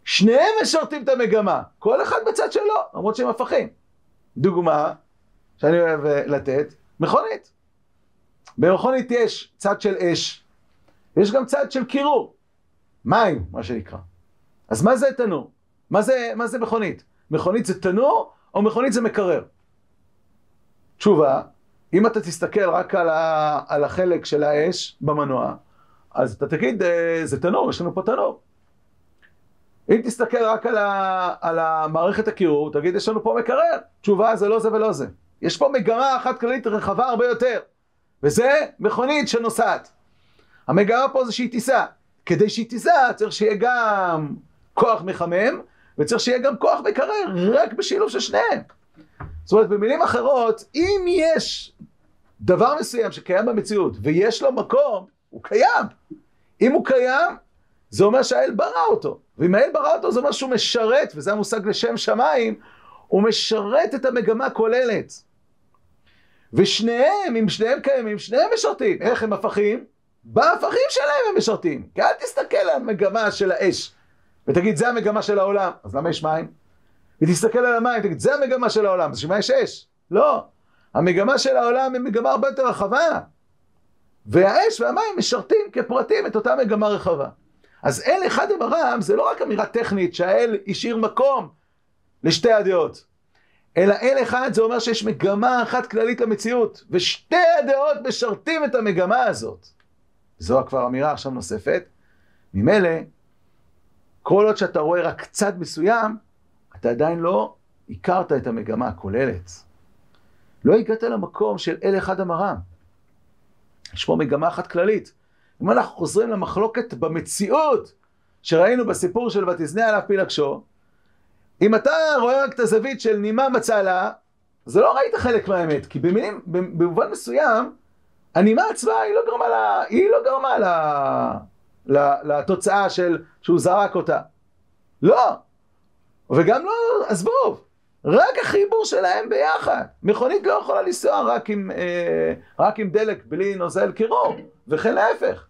שניהם משרתים את המגמה. כל אחד בצד שלו, למרות שהם הפכים. דוגמה שאני אוהב אה, לתת, מכונית. במכונית יש צד של אש, יש גם צד של קירור. מים, מה שנקרא. אז מה זה תנור? מה זה, מה זה מכונית? מכונית זה תנור או מכונית זה מקרר? תשובה, אם אתה תסתכל רק על, ה, על החלק של האש במנוע, אז אתה תגיד, אה, זה תנור, יש לנו פה תנור. אם תסתכל רק על, ה, על המערכת הקירור, תגיד, יש לנו פה מקרר. תשובה, זה לא זה ולא זה. יש פה מגמה אחת כללית רחבה הרבה יותר, וזה מכונית שנוסעת. המגמה פה זה שהיא תיסע. כדי שהיא תיסע, צריך שיהיה גם כוח מחמם, וצריך שיהיה גם כוח מקרר, רק בשילוב של שניהם. זאת אומרת, במילים אחרות, אם יש דבר מסוים שקיים במציאות ויש לו מקום, הוא קיים. אם הוא קיים, זה אומר שהאל ברא אותו. ואם האל ברא אותו, זה אומר שהוא משרת, וזה המושג לשם שמיים, הוא משרת את המגמה הכוללת. ושניהם, אם שניהם קיימים, שניהם משרתים. איך הם הפכים? בהפכים שלהם הם משרתים. כי אל תסתכל על המגמה של האש, ותגיד, זה המגמה של העולם. אז למה יש מים? ותסתכל על המים, תגיד, זה המגמה של העולם, אז שמה יש אש? לא. המגמה של העולם היא מגמה הרבה יותר רחבה. והאש והמים משרתים כפרטים את אותה מגמה רחבה. אז אל אחד עם הרם זה לא רק אמירה טכנית שהאל השאיר מקום לשתי הדעות, אלא אל אחד זה אומר שיש מגמה אחת כללית למציאות, ושתי הדעות משרתים את המגמה הזאת. זו כבר אמירה עכשיו נוספת. ממילא, כל עוד שאתה רואה רק צד מסוים, אתה עדיין לא הכרת את המגמה הכוללת. לא הגעת למקום של אל אחד המרם. יש פה מגמה אחת כללית. אם אנחנו חוזרים למחלוקת במציאות שראינו בסיפור של ותזנה עליו פילגשו, אם אתה רואה רק את הזווית של נימה מצא לה, זה לא ראית חלק מהאמת, כי במילים, במובן מסוים, הנימה עצמה היא לא גרמה לה, היא לא גרמה לה, לתוצאה של שהוא זרק אותה. לא. וגם לא, עזבו, רק החיבור שלהם ביחד. מכונית לא יכולה לנסוע רק אה, רק עם דלק בלי נוזל קירור, וכן להפך.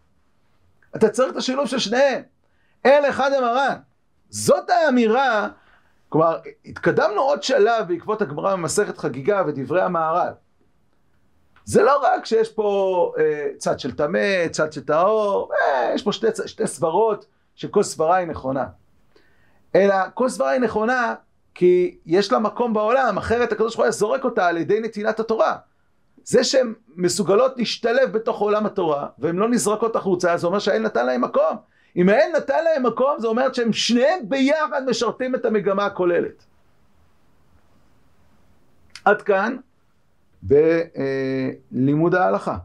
אתה צריך את השילוב של שניהם. אל אחד המרן. זאת האמירה, כלומר, התקדמנו עוד שלב בעקבות הגמרא במסכת חגיגה ודברי המהר"ל. זה לא רק שיש פה אה, צד של טמא, צד של טהור, אה, יש פה שתי, שתי סברות שכל סברה היא נכונה. אלא כל סברה היא נכונה כי יש לה מקום בעולם, אחרת הקדוש ברוך הוא זורק אותה על ידי נתינת התורה. זה שהן מסוגלות להשתלב בתוך עולם התורה, והן לא נזרקות החוצה, זה אומר שהאל נתן להם מקום. אם האל נתן להם מקום, זה אומר שהם שניהם ביחד משרתים את המגמה הכוללת. עד כאן בלימוד ההלכה.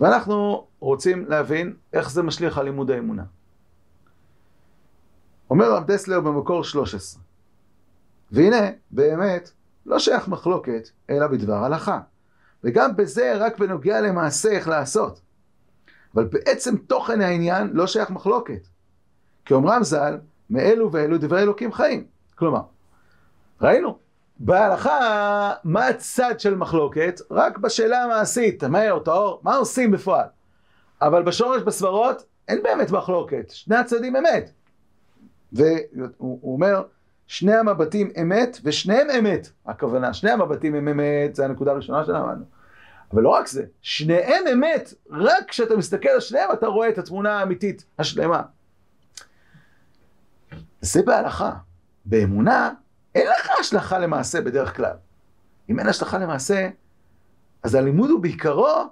ואנחנו רוצים להבין איך זה משליך על לימוד האמונה. אומר רב דסלר במקור 13, והנה, באמת, לא שייך מחלוקת, אלא בדבר הלכה. וגם בזה רק בנוגע למעשה איך לעשות. אבל בעצם תוכן העניין לא שייך מחלוקת. כי אומרם ז"ל, מאלו ואלו דברי אלוקים חיים. כלומר, ראינו, בהלכה, מה הצד של מחלוקת? רק בשאלה המעשית, טמא טהור, מה עושים בפועל? אבל בשורש בסברות, אין באמת מחלוקת, שני הצדדים אמת. והוא אומר, שני המבטים אמת, ושניהם אמת, הכוונה, שני המבטים הם אמת, זה הנקודה הראשונה שלמדנו. אבל לא רק זה, שניהם אמת, רק כשאתה מסתכל על שניהם אתה רואה את התמונה האמיתית, השלמה. זה בהלכה. באמונה, אין לך השלכה למעשה בדרך כלל. אם אין השלכה למעשה, אז הלימוד הוא בעיקרו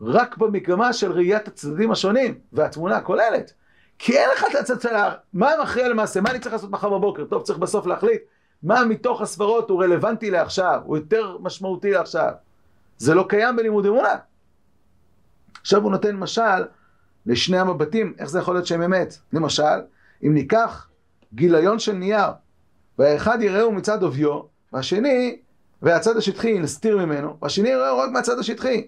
רק במגמה של ראיית הצדדים השונים והתמונה הכוללת. כי אין לך את הצד מה מכריע למעשה, מה אני צריך לעשות מחר בבוקר? טוב, צריך בסוף להחליט מה מתוך הספרות הוא רלוונטי לעכשיו, הוא יותר משמעותי לעכשיו. זה לא קיים בלימוד אמונה. עכשיו הוא נותן משל לשני המבטים, איך זה יכול להיות שהם אמת. למשל, אם ניקח גיליון של נייר, והאחד יראהו מצד עוביו, והשני, והצד השטחי נסתיר ממנו, והשני יראהו רק מהצד השטחי.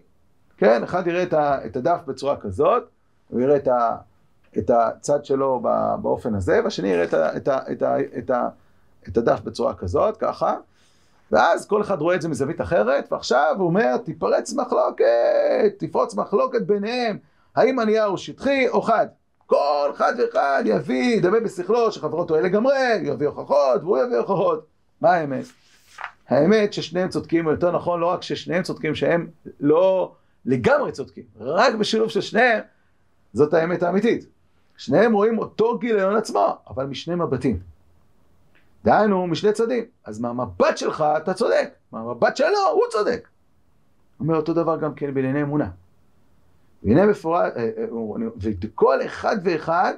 כן, אחד יראה את הדף בצורה כזאת, הוא יראה את, ה, את הצד שלו באופן הזה, והשני יראה את, ה, את, ה, את, ה, את, ה, את הדף בצורה כזאת, ככה, ואז כל אחד רואה את זה מזווית אחרת, ועכשיו הוא אומר, תיפרץ מחלוקת, תפרוץ מחלוקת ביניהם, האם הנייר הוא שטחי או חד. כל אחד ואחד יביא, ידמה בשכלו שחברו טועה לגמרי, יביא הוכחות והוא יביא הוכחות. מה האמת? האמת ששניהם צודקים, או יותר נכון, לא רק ששניהם צודקים, שהם לא לגמרי צודקים, רק בשילוב של שניהם, זאת האמת האמיתית. שניהם רואים אותו גיליון עצמו, אבל משני מבטים. דהיינו, משני צדדים. אז מהמבט שלך אתה צודק, מהמבט שלו הוא צודק. אומר אותו דבר גם כן בענייני אמונה. והנה מפורט, אה, אה, וכל אחד ואחד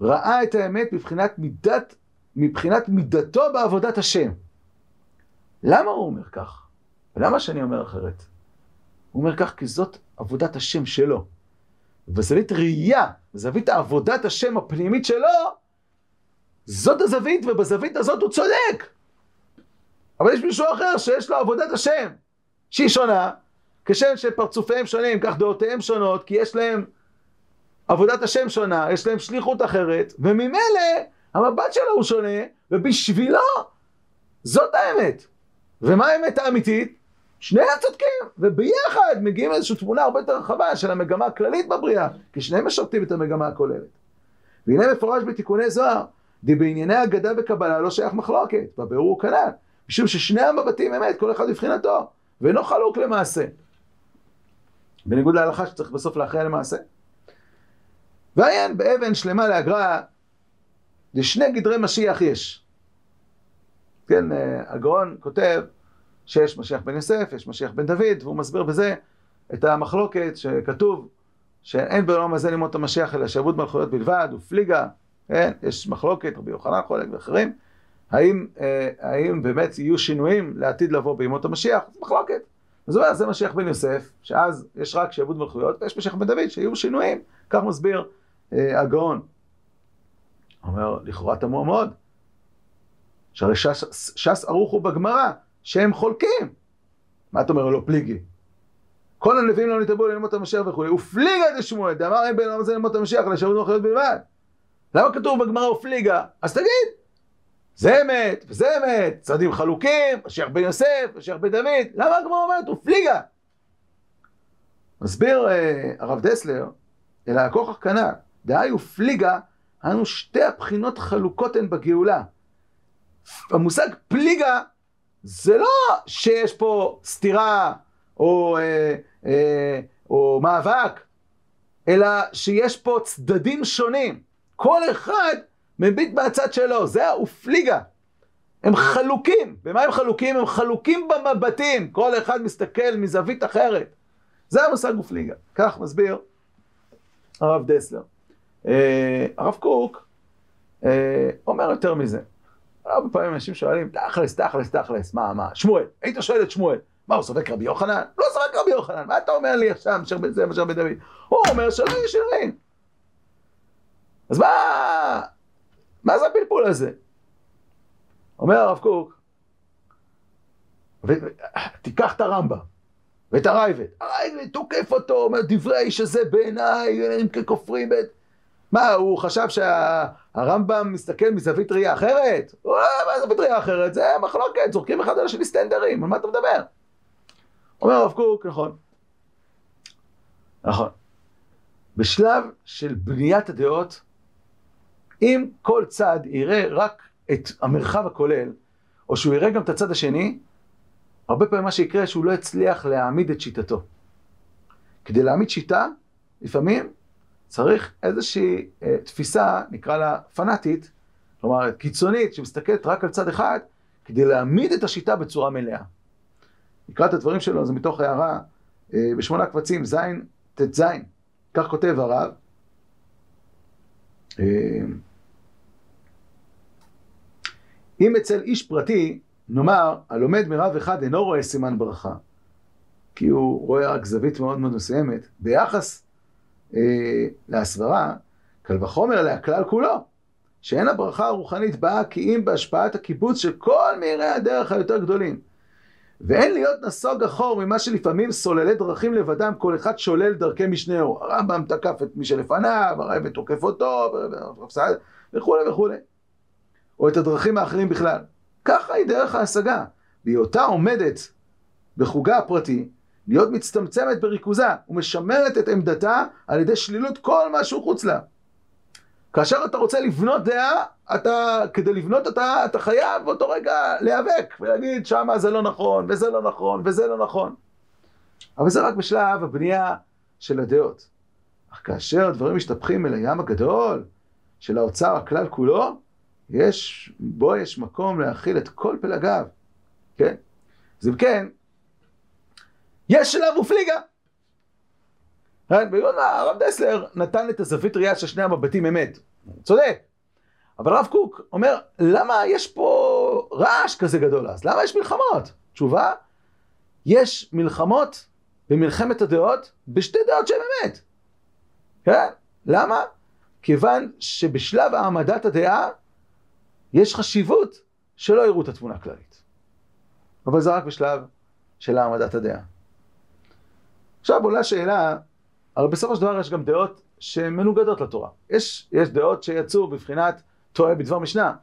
ראה את האמת מבחינת מידת, מבחינת מידתו בעבודת השם. למה הוא אומר כך? ולמה שאני אומר אחרת? הוא אומר כך כי זאת עבודת השם שלו. בזווית ראייה, בזווית עבודת השם הפנימית שלו, זאת הזווית, ובזווית הזאת הוא צודק. אבל יש מישהו אחר שיש לו עבודת השם, שהיא שונה, כשם שפרצופיהם שונים, כך דעותיהם שונות, כי יש להם עבודת השם שונה, יש להם שליחות אחרת, וממילא המבט שלו הוא שונה, ובשבילו זאת האמת. ומה האמת האמיתית? שני הצודקים, וביחד מגיעים לאיזושהי תמונה הרבה יותר רחבה של המגמה הכללית בבריאה, כי שניהם משרתים את המגמה הכוללת. והנה מפורש בתיקוני זוהר, די בענייני אגדה וקבלה לא שייך מחלוקת, בבירור כנ"ל, משום ששני המבטים אמת, כל אחד מבחינתו, ואינו חלוק למעשה. בניגוד להלכה שצריך בסוף להכריע למעשה. ועיין באבן שלמה להגרא, לשני גדרי משיח יש. כן, אה, הגאון כותב שיש משיח בן יוסף, יש משיח בן דוד, והוא מסביר בזה את המחלוקת שכתוב שאין בעולם הזה לימוד המשיח אלא שעבוד מלכויות בלבד, ופליגה, כן, יש מחלוקת, רבי יוחנן חולק ואחרים, האם, אה, האם באמת יהיו שינויים לעתיד לבוא בימות המשיח? זו מחלוקת. אז הוא אומר, זה משיח בן יוסף, שאז יש רק שעבוד מלכויות, ויש משיח בן דוד, שיהיו שינויים. כך מסביר אה, הגאון. אומר, לכאורה תמוה מאוד, שהרי ש"ס, ש"ס ערוכו בגמרא, שהם חולקים. מה אתה אומר, לא פליגי? כל הנביאים לא נתרבו ללמוד את המשיח וכולי, ופליגה דשמואל, דאמר אין בין זה ללמוד את המשיח, אלא שעבוד מלכויות בלבד. למה כתוב בגמרא ופליגה? אז תגיד, זה אמת, וזה אמת, צדדים חלוקים, משיח בן יוסף, משיח בן דוד, למה הגמרא אומרת ופליגה? מסביר אה, הרב דסלר, אלא הכוכך כנ"ל, דהי ופליגה, היינו שתי הבחינות חלוקות הן בגאולה. המושג פליגה זה לא שיש פה סתירה או, אה, אה, או מאבק, אלא שיש פה צדדים שונים. כל אחד מביט מהצד שלו, זה האופליגה. הם חלוקים. במה הם חלוקים? הם חלוקים במבטים. כל אחד מסתכל מזווית אחרת. זה המושג אופליגה. כך מסביר הרב דסלר. אה, הרב קוק אה, אומר יותר מזה. הרבה פעמים אנשים שואלים, תכלס, תכלס, תכלס, מה, מה, שמואל, היית שואל את שמואל, מה, הוא סובק רבי יוחנן? לא סובק רבי יוחנן, מה אתה אומר לי עכשיו, אשר בן זה, אשר בן דוד? הוא אומר שלא יהיו שירים. אז מה, מה זה הפלפול הזה? אומר הרב קוק, תיקח את הרמב"ם ואת הרייבד, הרייבד תוקף אותו, אומר דברי האיש הזה בעיניי הם ככופרים בית. מה, הוא חשב שהרמב"ם מסתכל מזווית ראייה אחרת? מה זווית ראייה אחרת? זה מחלוקת, זורקים אחד על השני סטנדרים, על מה אתה מדבר? אומר הרב קוק, נכון. נכון. בשלב של בניית הדעות, אם כל צד יראה רק את המרחב הכולל, או שהוא יראה גם את הצד השני, הרבה פעמים מה שיקרה שהוא לא יצליח להעמיד את שיטתו. כדי להעמיד שיטה, לפעמים צריך איזושהי אה, תפיסה, נקרא לה פנאטית, כלומר קיצונית שמסתכלת רק על צד אחד, כדי להעמיד את השיטה בצורה מלאה. נקרא את הדברים שלו, זה מתוך הערה אה, בשמונה קבצים, ז', ט"ז, כך כותב הרב. אה, אם אצל איש פרטי, נאמר, הלומד מרב אחד אינו רואה סימן ברכה, כי הוא רואה רק זווית מאוד מאוד מסוימת, ביחס אה, להסברה, קל וחומר להכלל כולו, שאין הברכה הרוחנית באה כי אם בהשפעת הקיבוץ של כל מהירי הדרך היותר גדולים. ואין להיות נסוג אחור ממה שלפעמים סוללי דרכים לבדם, כל אחד שולל דרכי משנהו. הרמב"ם תקף את מי שלפניו, הרב תוקף אותו, וכולי וכולי. או את הדרכים האחרים בכלל. ככה היא דרך ההשגה. בהיותה עומדת בחוגה הפרטי, להיות מצטמצמת בריכוזה ומשמרת את עמדתה על ידי שלילות כל מה שהוא חוץ לה. כאשר אתה רוצה לבנות דעה, אתה, כדי לבנות אותה, אתה חייב באותו רגע להיאבק ולהגיד שמה זה לא נכון, וזה לא נכון, וזה לא נכון. אבל זה רק בשלב הבנייה של הדעות. אך כאשר הדברים משתפכים אל הים הגדול של האוצר הכלל כולו, יש, בו יש מקום להכיל את כל פלגיו, כן? אז אם כן, יש שלב ופליגה. כן? הרב דסלר נתן את הזווית ראייה של שני המבטים אמת, צודק. אבל הרב קוק אומר, למה יש פה רעש כזה גדול אז? למה יש מלחמות? תשובה, יש מלחמות במלחמת הדעות בשתי דעות שהן אמת. כן? למה? כיוון שבשלב העמדת הדעה יש חשיבות שלא יראו את התמונה הכללית. אבל זה רק בשלב של העמדת הדעה. עכשיו עולה שאלה, הרי בסופו של דבר יש גם דעות שהן מנוגדות לתורה. יש, יש דעות שיצאו בבחינת טועה בדבר משנה.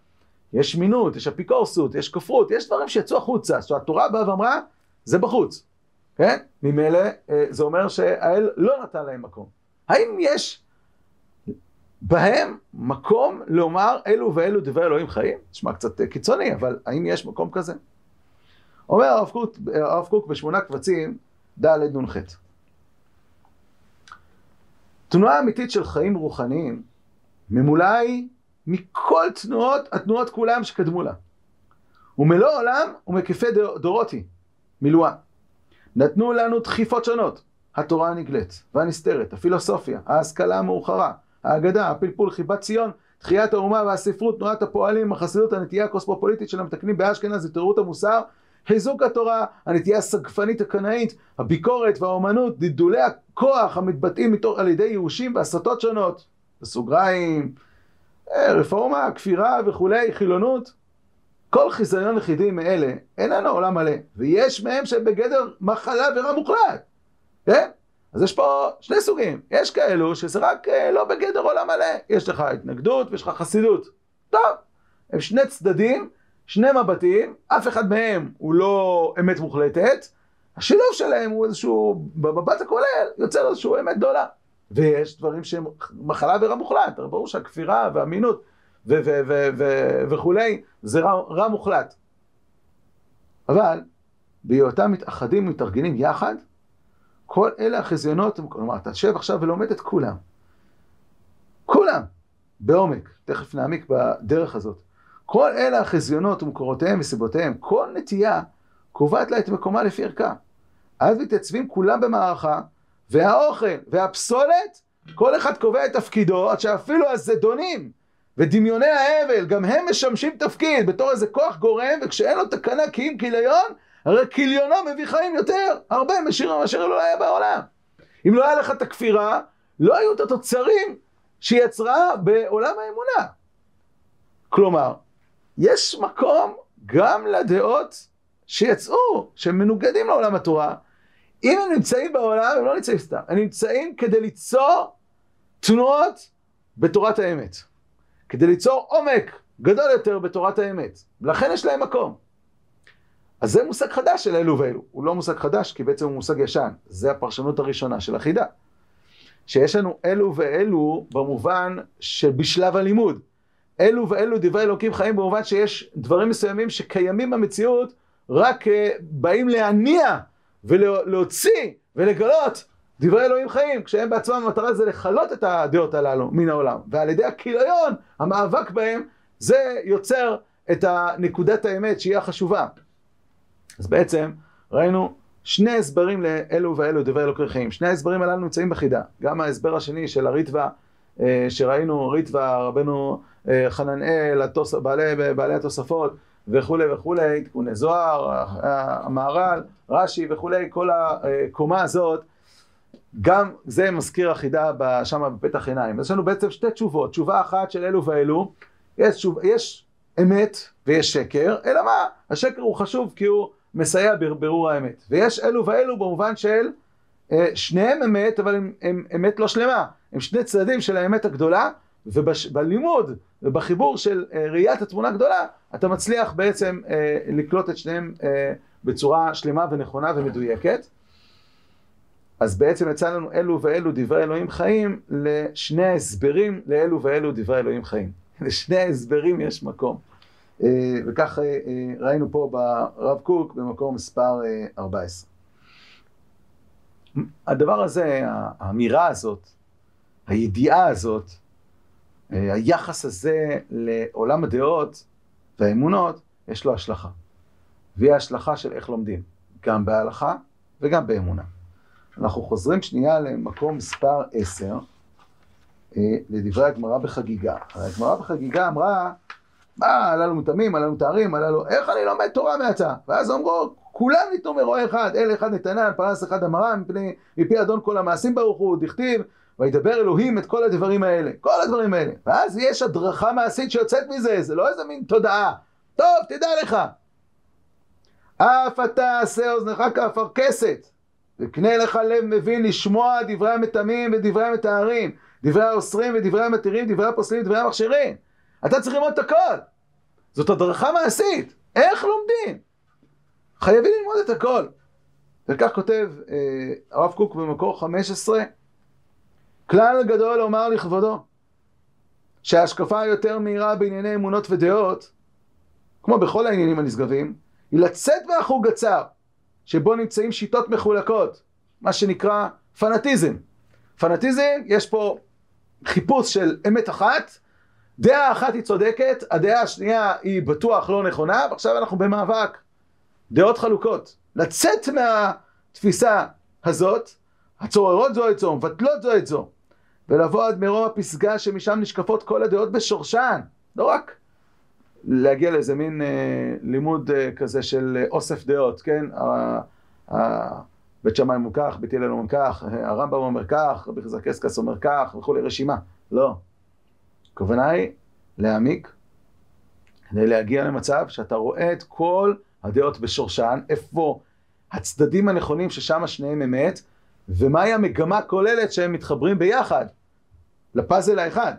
יש מינות, יש אפיקורסות, יש כופרות, יש דברים שיצאו החוצה. זאת אומרת, התורה באה ואמרה, זה בחוץ. כן? ממילא אה, זה אומר שהאל לא נתן להם מקום. האם יש בהם מקום לומר אלו ואלו דברי אלוהים חיים? נשמע קצת אה, קיצוני, אבל האם יש מקום כזה? אומר הרב קוק, הרב קוק בשמונה קבצים, ד' נ"ח. תנועה אמיתית של חיים רוחניים ממולאה היא מכל תנועות, התנועות כולם שקדמו לה. ומלוא עולם ומקיפי דורות היא, מילואה. נתנו לנו דחיפות שונות, התורה הנגלית והנסתרת, הפילוסופיה, ההשכלה המאוחרה, האגדה, הפלפול, חיבת ציון, תחיית האומה והספרות, תנועת הפועלים, החסידות, הנטייה הקוסמופוליטית של המתקנים באשכנז, התעוררות המוסר, חיזוק התורה, הנטייה הסגפנית הקנאית, הביקורת והאומנות, דלדולי הכוח המתבטאים מתוך, על ידי ייאושים והסתות שונות, בסוגריים, אה, רפורמה, כפירה וכולי, חילונות. כל חיזיון יחידי מאלה איננו עולם מלא, ויש מהם שהם בגדר מחלה ורע מוחלט, כן? אז יש פה שני סוגים, יש כאלו שזה רק אה, לא בגדר עולם מלא, יש לך התנגדות ויש לך חסידות. טוב, הם שני צדדים, שני מבטים, אף אחד מהם הוא לא אמת מוחלטת, השילוב שלהם הוא איזשהו, במבט הכולל, יוצר איזשהו אמת גדולה. ויש דברים שהם מחלה ורע מוחלט, הרי ברור שהכפירה והאמינות וכולי, זה רע, רע מוחלט. אבל בהיותם מתאחדים ומתארגנים יחד, כל אלה החזיונות, כלומר, אתה יושב עכשיו ולומד את כולם. כולם, בעומק, תכף נעמיק בדרך הזאת. כל אלה החזיונות ומקורותיהם וסיבותיהם, כל נטייה קובעת לה את מקומה לפי ערכה. אז מתייצבים כולם במערכה, והאוכל והפסולת, כל אחד קובע את תפקידו, עד שאפילו הזדונים ודמיוני ההבל, גם הם משמשים תפקיד בתור איזה כוח גורם, וכשאין לו תקנה כי אם כיליון, הרי כיליונו מביא חיים יותר, הרבה משירים מאשר לא היה בעולם. אם לא היה לך את הכפירה, לא היו את התוצרים שהיא יצרה בעולם האמונה. כלומר, יש מקום גם לדעות שיצאו, שהם מנוגדים לעולם התורה. אם הם נמצאים בעולם, הם לא נמצאים סתם. הם נמצאים כדי ליצור תנועות בתורת האמת. כדי ליצור עומק גדול יותר בתורת האמת. ולכן יש להם מקום. אז זה מושג חדש של אלו ואלו. הוא לא מושג חדש, כי בעצם הוא מושג ישן. זה הפרשנות הראשונה של החידה. שיש לנו אלו ואלו במובן שבשלב הלימוד. אלו ואלו דברי אלוקים חיים במובן שיש דברים מסוימים שקיימים במציאות, רק uh, באים להניע ולהוציא ולגלות דברי אלוהים חיים, כשהם בעצמם המטרה זה לכלות את הדעות הללו מן העולם. ועל ידי הכיליון, המאבק בהם, זה יוצר את נקודת האמת שהיא החשובה. אז בעצם ראינו שני הסברים לאלו ואלו דברי אלוקי חיים. שני ההסברים הללו נמצאים בחידה. גם ההסבר השני של הריטווה, אה, שראינו, ריטווה, רבנו אה, חננאל, התוס, בעלי, בעלי התוספות וכולי וכולי, תיקוני זוהר, המהר"ל, רש"י וכולי, כל הקומה הזאת, גם זה מזכיר החידה שם בפתח עיניים. אז יש לנו בעצם שתי תשובות. תשובה אחת של אלו ואלו, יש, יש אמת ויש שקר, אלא מה? השקר הוא חשוב כי הוא מסייע בבירור האמת. ויש אלו ואלו במובן של אה, שניהם אמת, אבל הם, הם אמת לא שלמה. הם שני צדדים של האמת הגדולה, ובלימוד ובחיבור של אה, ראיית התמונה הגדולה, אתה מצליח בעצם אה, לקלוט את שניהם בצורה שלמה ונכונה ומדויקת. אז בעצם יצא לנו אלו ואלו דברי אלוהים חיים לשני ההסברים לאלו ואלו דברי אלוהים חיים. לשני ההסברים יש מקום. אה, וכך אה, אה, ראינו פה ברב קוק במקום מספר 14. הדבר הזה, האמירה הזאת, הידיעה הזאת, היחס הזה לעולם הדעות והאמונות, יש לו השלכה. והיא ההשלכה של איך לומדים, גם בהלכה וגם באמונה. אנחנו חוזרים שנייה למקום מספר 10, לדברי הגמרא בחגיגה. הגמרא בחגיגה אמרה מה, הללו מותאמים, הללו מתארים, הללו, איך אני לומד תורה מעתה? ואז אמרו, כולם ניתנו מרועה אחד, אל אחד נתנן, פרס אחד אמרה, מפני, מפי אדון כל המעשים ברוך הוא, דכתיב, וידבר אלוהים את כל הדברים האלה, כל הדברים האלה. ואז יש הדרכה מעשית שיוצאת מזה, זה לא איזה מין תודעה. טוב, תדע לך. אף אתה עשה אוזנך כאפרכסת, וקנה לך לב מבין לשמוע דברי המתאמים ודברי המתארים, דברי האוסרים ודברי המתירים, דברי הפוסלים ודברי המכשירים. אתה צריך ללמוד את הכל. זאת הדרכה מעשית. איך לומדים? חייבים ללמוד את הכל. וכך כותב אה, הרב קוק במקור 15, כלל גדול לומר לכבודו, שההשקפה היותר מהירה בענייני אמונות ודעות, כמו בכל העניינים הנשגבים, היא לצאת מהחוג הצר, שבו נמצאים שיטות מחולקות, מה שנקרא פנאטיזם. פנאטיזם, יש פה חיפוש של אמת אחת, דעה אחת היא צודקת, הדעה השנייה היא בטוח לא נכונה, ועכשיו אנחנו במאבק. דעות חלוקות. לצאת מהתפיסה הזאת, הצוררות זו את זו, מבטלות זו את זו, ולבוא עד מרום הפסגה שמשם נשקפות כל הדעות בשורשן. לא רק להגיע לאיזה מין אה, לימוד אה, כזה של אה, אוסף דעות, כן? ה, בית שמאי אומר כך, בית הלל אומר כך, הרמב"ם אומר כך, רבי חזקסקס אומר כך, וכולי רשימה. לא. הכוונה היא להעמיק, כדי להגיע למצב שאתה רואה את כל הדעות בשורשן, איפה הצדדים הנכונים ששם שניהם אמת, ומהי המגמה הכוללת שהם מתחברים ביחד, לפאזל האחד.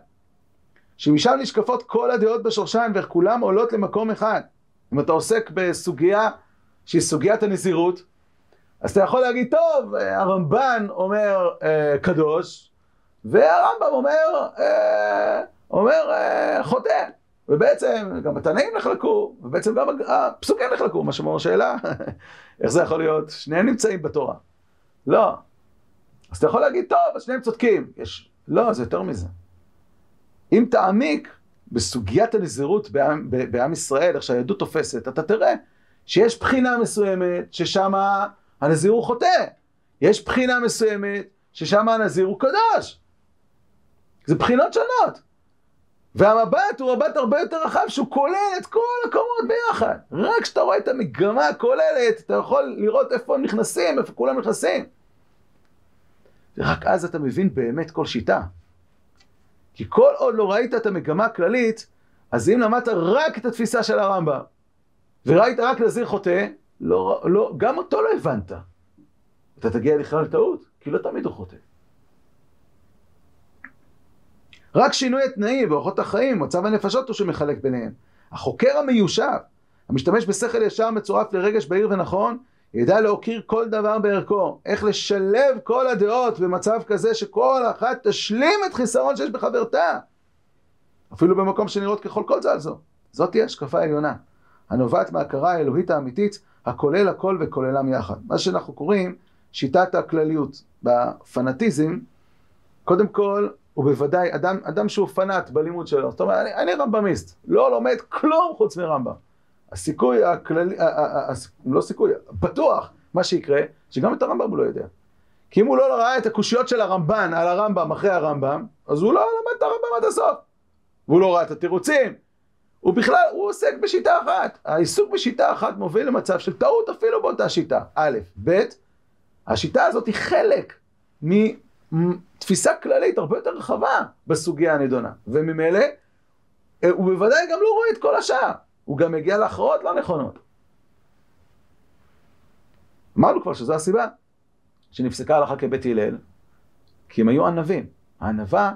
שמשם נשקפות כל הדעות בשורשן ואיך כולם עולות למקום אחד. אם אתה עוסק בסוגיה שהיא סוגיית הנזירות, אז אתה יכול להגיד, טוב, הרמב"ן אומר אה, קדוש, והרמב"ם אומר אה, אומר אה, חוטא. ובעצם גם התנאים נחלקו, ובעצם גם הפסוקים נחלקו, מה שאומר שאלה, איך זה יכול להיות? שניהם נמצאים בתורה. לא. אז אתה יכול להגיד, טוב, אז שניהם צודקים. יש... לא, זה יותר מזה. אם תעמיק בסוגיית הנזירות בעם, בעם ישראל, איך שהיהדות תופסת, אתה תראה שיש בחינה מסוימת ששם הנזיר הוא חוטא. יש בחינה מסוימת ששם הנזיר הוא קדוש. זה בחינות שונות. והמבט הוא מבט הרבה יותר רחב שהוא כולל את כל הקומות ביחד. רק כשאתה רואה את המגמה הכוללת, אתה יכול לראות איפה הם נכנסים, איפה כולם נכנסים. ורק אז אתה מבין באמת כל שיטה. כי כל עוד לא ראית את המגמה הכללית, אז אם למדת רק את התפיסה של הרמב"ם, וראית רק נזיר חוטא, לא, לא, גם אותו לא הבנת. אתה תגיע לכלל טעות, כי לא תמיד הוא חוטא. רק שינוי התנאים ואורחות החיים, מצב הנפשות הוא שמחלק ביניהם. החוקר המיושב, המשתמש בשכל ישר מצורף לרגש בהיר ונכון, ידע להוקיר כל דבר בערכו. איך לשלב כל הדעות במצב כזה שכל אחת תשלים את חיסרון שיש בחברתה. אפילו במקום שנראות ככל כל על זו. זאת תהיה השקפה עליונה, הנובעת מההכרה האלוהית האמיתית, הכולל הכל וכוללם יחד. מה שאנחנו קוראים שיטת הכלליות. בפנאטיזם, קודם כל, ובוודאי אדם, אדם שהוא פנאט בלימוד שלו, זאת אומרת, אני, אני רמב"מיסט, לא לומד כלום חוץ מרמב"ם. הסיכוי הכללי, לא סיכוי, פתוח, מה שיקרה, שגם את הרמב"ם הוא לא יודע. כי אם הוא לא ראה את הקושיות של הרמב"ן על הרמב"ם אחרי הרמב"ם, אז הוא לא למד את הרמב"ם עד הסוף. והוא לא ראה את התירוצים. הוא בכלל, הוא עוסק בשיטה אחת. העיסוק בשיטה אחת מוביל למצב של טעות אפילו באותה שיטה. א', ב', השיטה הזאת היא חלק מתפיסה כללית הרבה יותר רחבה בסוגיה הנדונה. וממילא, אה, הוא בוודאי גם לא רואה את כל השאר. הוא גם מגיע להכרעות לא נכונות. אמרנו כבר שזו הסיבה שנפסקה הלכה כבית הלל, כי הם היו ענבים. הענווה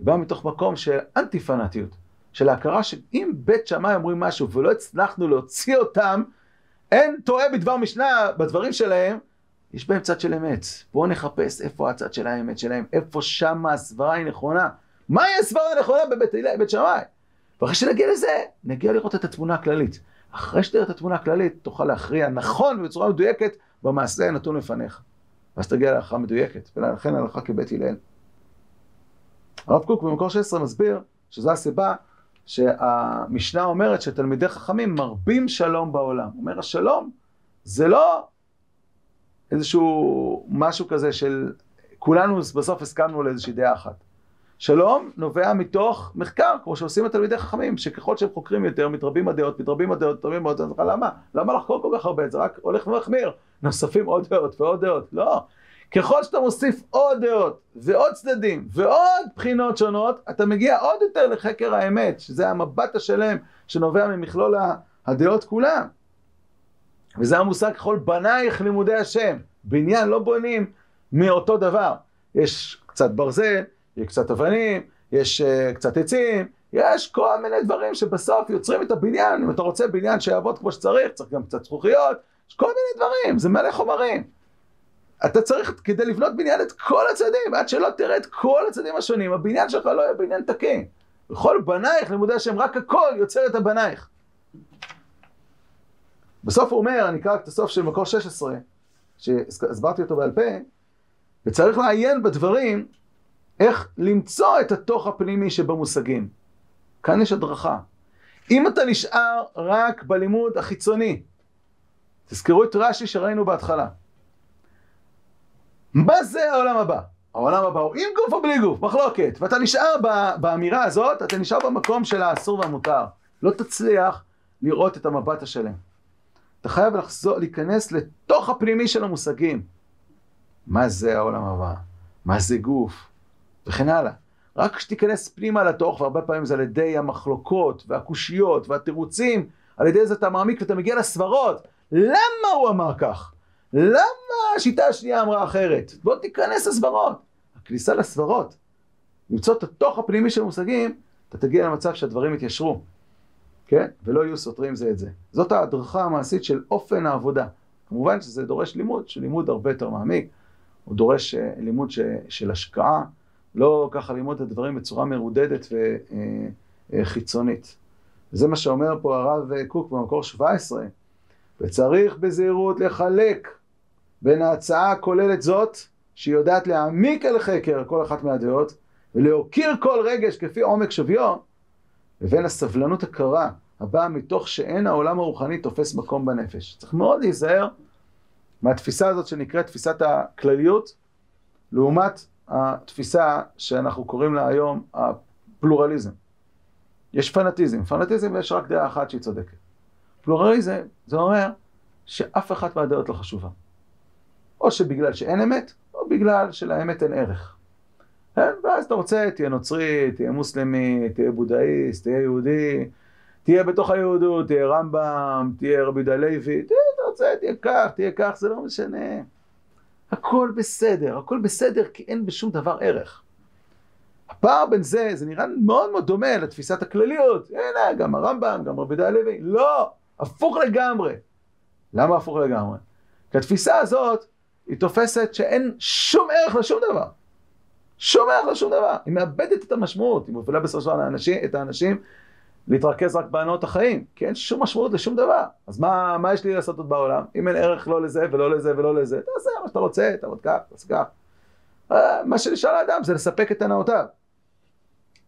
באה מתוך מקום של אנטי פנאטיות, של ההכרה שאם בית שמאי אומרים משהו ולא הצלחנו להוציא אותם, אין טועה בדבר משנה בדברים שלהם, יש בהם צד של אמת. בואו נחפש איפה הצד של האמת שלהם, איפה שמה הסברה היא נכונה. מהי הסברה הנכונה בבית, בבית שמאי? ואחרי שנגיע לזה, נגיע לראות את התמונה הכללית. אחרי שתראה את התמונה הכללית, תוכל להכריע נכון ובצורה מדויקת במעשה הנתון לפניך. ואז תגיע להלכה מדויקת, ולכן הלכה כבית הלל. הרב קוק במקור 16 מסביר שזו הסיבה שהמשנה אומרת שתלמידי חכמים מרבים שלום בעולם. אומר, השלום זה לא איזשהו משהו כזה של כולנו בסוף הסכמנו לאיזושהי דעה אחת. שלום נובע מתוך מחקר, כמו שעושים התלמידי חכמים, שככל שהם חוקרים יותר, מתרבים הדעות, מתרבים הדעות, מתרבים הדעות, למה? למה לחקור כל כך הרבה? זה רק הולך ומחמיר. נוספים עוד דעות ועוד דעות. לא. ככל שאתה מוסיף עוד דעות ועוד צדדים ועוד בחינות שונות, אתה מגיע עוד יותר לחקר האמת, שזה המבט השלם שנובע ממכלול הדעות כולם. וזה המושג ככל בנייך לימודי השם. בניין לא בונים מאותו דבר. יש קצת ברזל, יש קצת אבנים, יש uh, קצת עצים, יש כל מיני דברים שבסוף יוצרים את הבניין. אם אתה רוצה בניין שיעבוד כמו שצריך, צריך גם קצת זכוכיות, יש כל מיני דברים, זה מלא חומרים. אתה צריך כדי לבנות בניין את כל הצדדים, עד שלא תראה את כל הצדדים השונים, הבניין שלך לא יהיה בניין תקין. בכל בנייך לימודי השם, רק הכל יוצר את הבנייך. בסוף הוא אומר, אני אקרא את הסוף של מקור 16, שהסברתי אותו בעל פה, וצריך לעיין בדברים, איך למצוא את התוך הפנימי שבמושגים. כאן יש הדרכה. אם אתה נשאר רק בלימוד החיצוני, תזכרו את רש"י שראינו בהתחלה. מה זה העולם הבא? העולם הבא הוא עם גוף או בלי גוף, מחלוקת. ואתה נשאר באמירה הזאת, אתה נשאר במקום של האסור והמותר. לא תצליח לראות את המבט השלם. אתה חייב לחזור, להיכנס לתוך הפנימי של המושגים. מה זה העולם הבא? מה זה גוף? וכן הלאה. רק כשתיכנס פנימה לתוך, והרבה פעמים זה על ידי המחלוקות והקושיות והתירוצים, על ידי זה אתה מעמיק ואתה מגיע לסברות. למה הוא אמר כך? למה השיטה השנייה אמרה אחרת? בוא תיכנס לסברות. הכניסה לסברות, למצוא את התוך הפנימי של המושגים, אתה תגיע למצב שהדברים יתיישרו, כן? ולא יהיו סותרים זה את זה. זאת ההדרכה המעשית של אופן העבודה. כמובן שזה דורש לימוד, שלימוד הרבה יותר מעמיק, הוא דורש אה, לימוד ש, של השקעה, לא ככה ללמוד את הדברים בצורה מרודדת וחיצונית. אה, אה, וזה מה שאומר פה הרב קוק במקור 17, וצריך בזהירות לחלק בין ההצעה הכוללת זאת, שהיא יודעת להעמיק אל חקר כל אחת מהדעות, ולהוקיר כל רגש כפי עומק שוויו, לבין הסבלנות הקרה, הבאה מתוך שאין העולם הרוחני תופס מקום בנפש. צריך מאוד להיזהר מהתפיסה הזאת שנקראת תפיסת הכלליות, לעומת התפיסה שאנחנו קוראים לה היום הפלורליזם. יש פנאטיזם, פנאטיזם יש רק דעה אחת שהיא צודקת. פלורליזם זה אומר שאף אחת מהדעות לא חשובה. או שבגלל שאין אמת, או בגלל שלאמת אין ערך. כן? ואז אתה רוצה, תהיה נוצרי, תהיה מוסלמי, תהיה בודהיסט, תהיה יהודי, תהיה בתוך היהודות, תהיה רמב"ם, תהיה רבי יהודה לוי, תהיה, אתה רוצה, תהיה כך, תהיה כך, זה לא משנה. הכל בסדר, הכל בסדר כי אין בשום דבר ערך. הפער בין זה, זה נראה מאוד מאוד דומה לתפיסת הכלליות. הנה, גם הרמב"ם, גם רבי יהודה. לא, הפוך לגמרי. למה הפוך לגמרי? כי התפיסה הזאת היא תופסת שאין שום ערך לשום דבר. שום ערך לשום דבר. היא מאבדת את המשמעות, היא מובילה בסופו של דבר את האנשים להתרכז רק בהנאות החיים, כי אין שום משמעות לשום דבר. אז מה, מה יש לי לעשות עוד בעולם? אם אין ערך לא לזה ולא לזה ולא לזה, תעשה מה שאתה רוצה, תעבוד כך, תעשה כך. אה, מה שנשאר לאדם זה לספק את הנאותיו.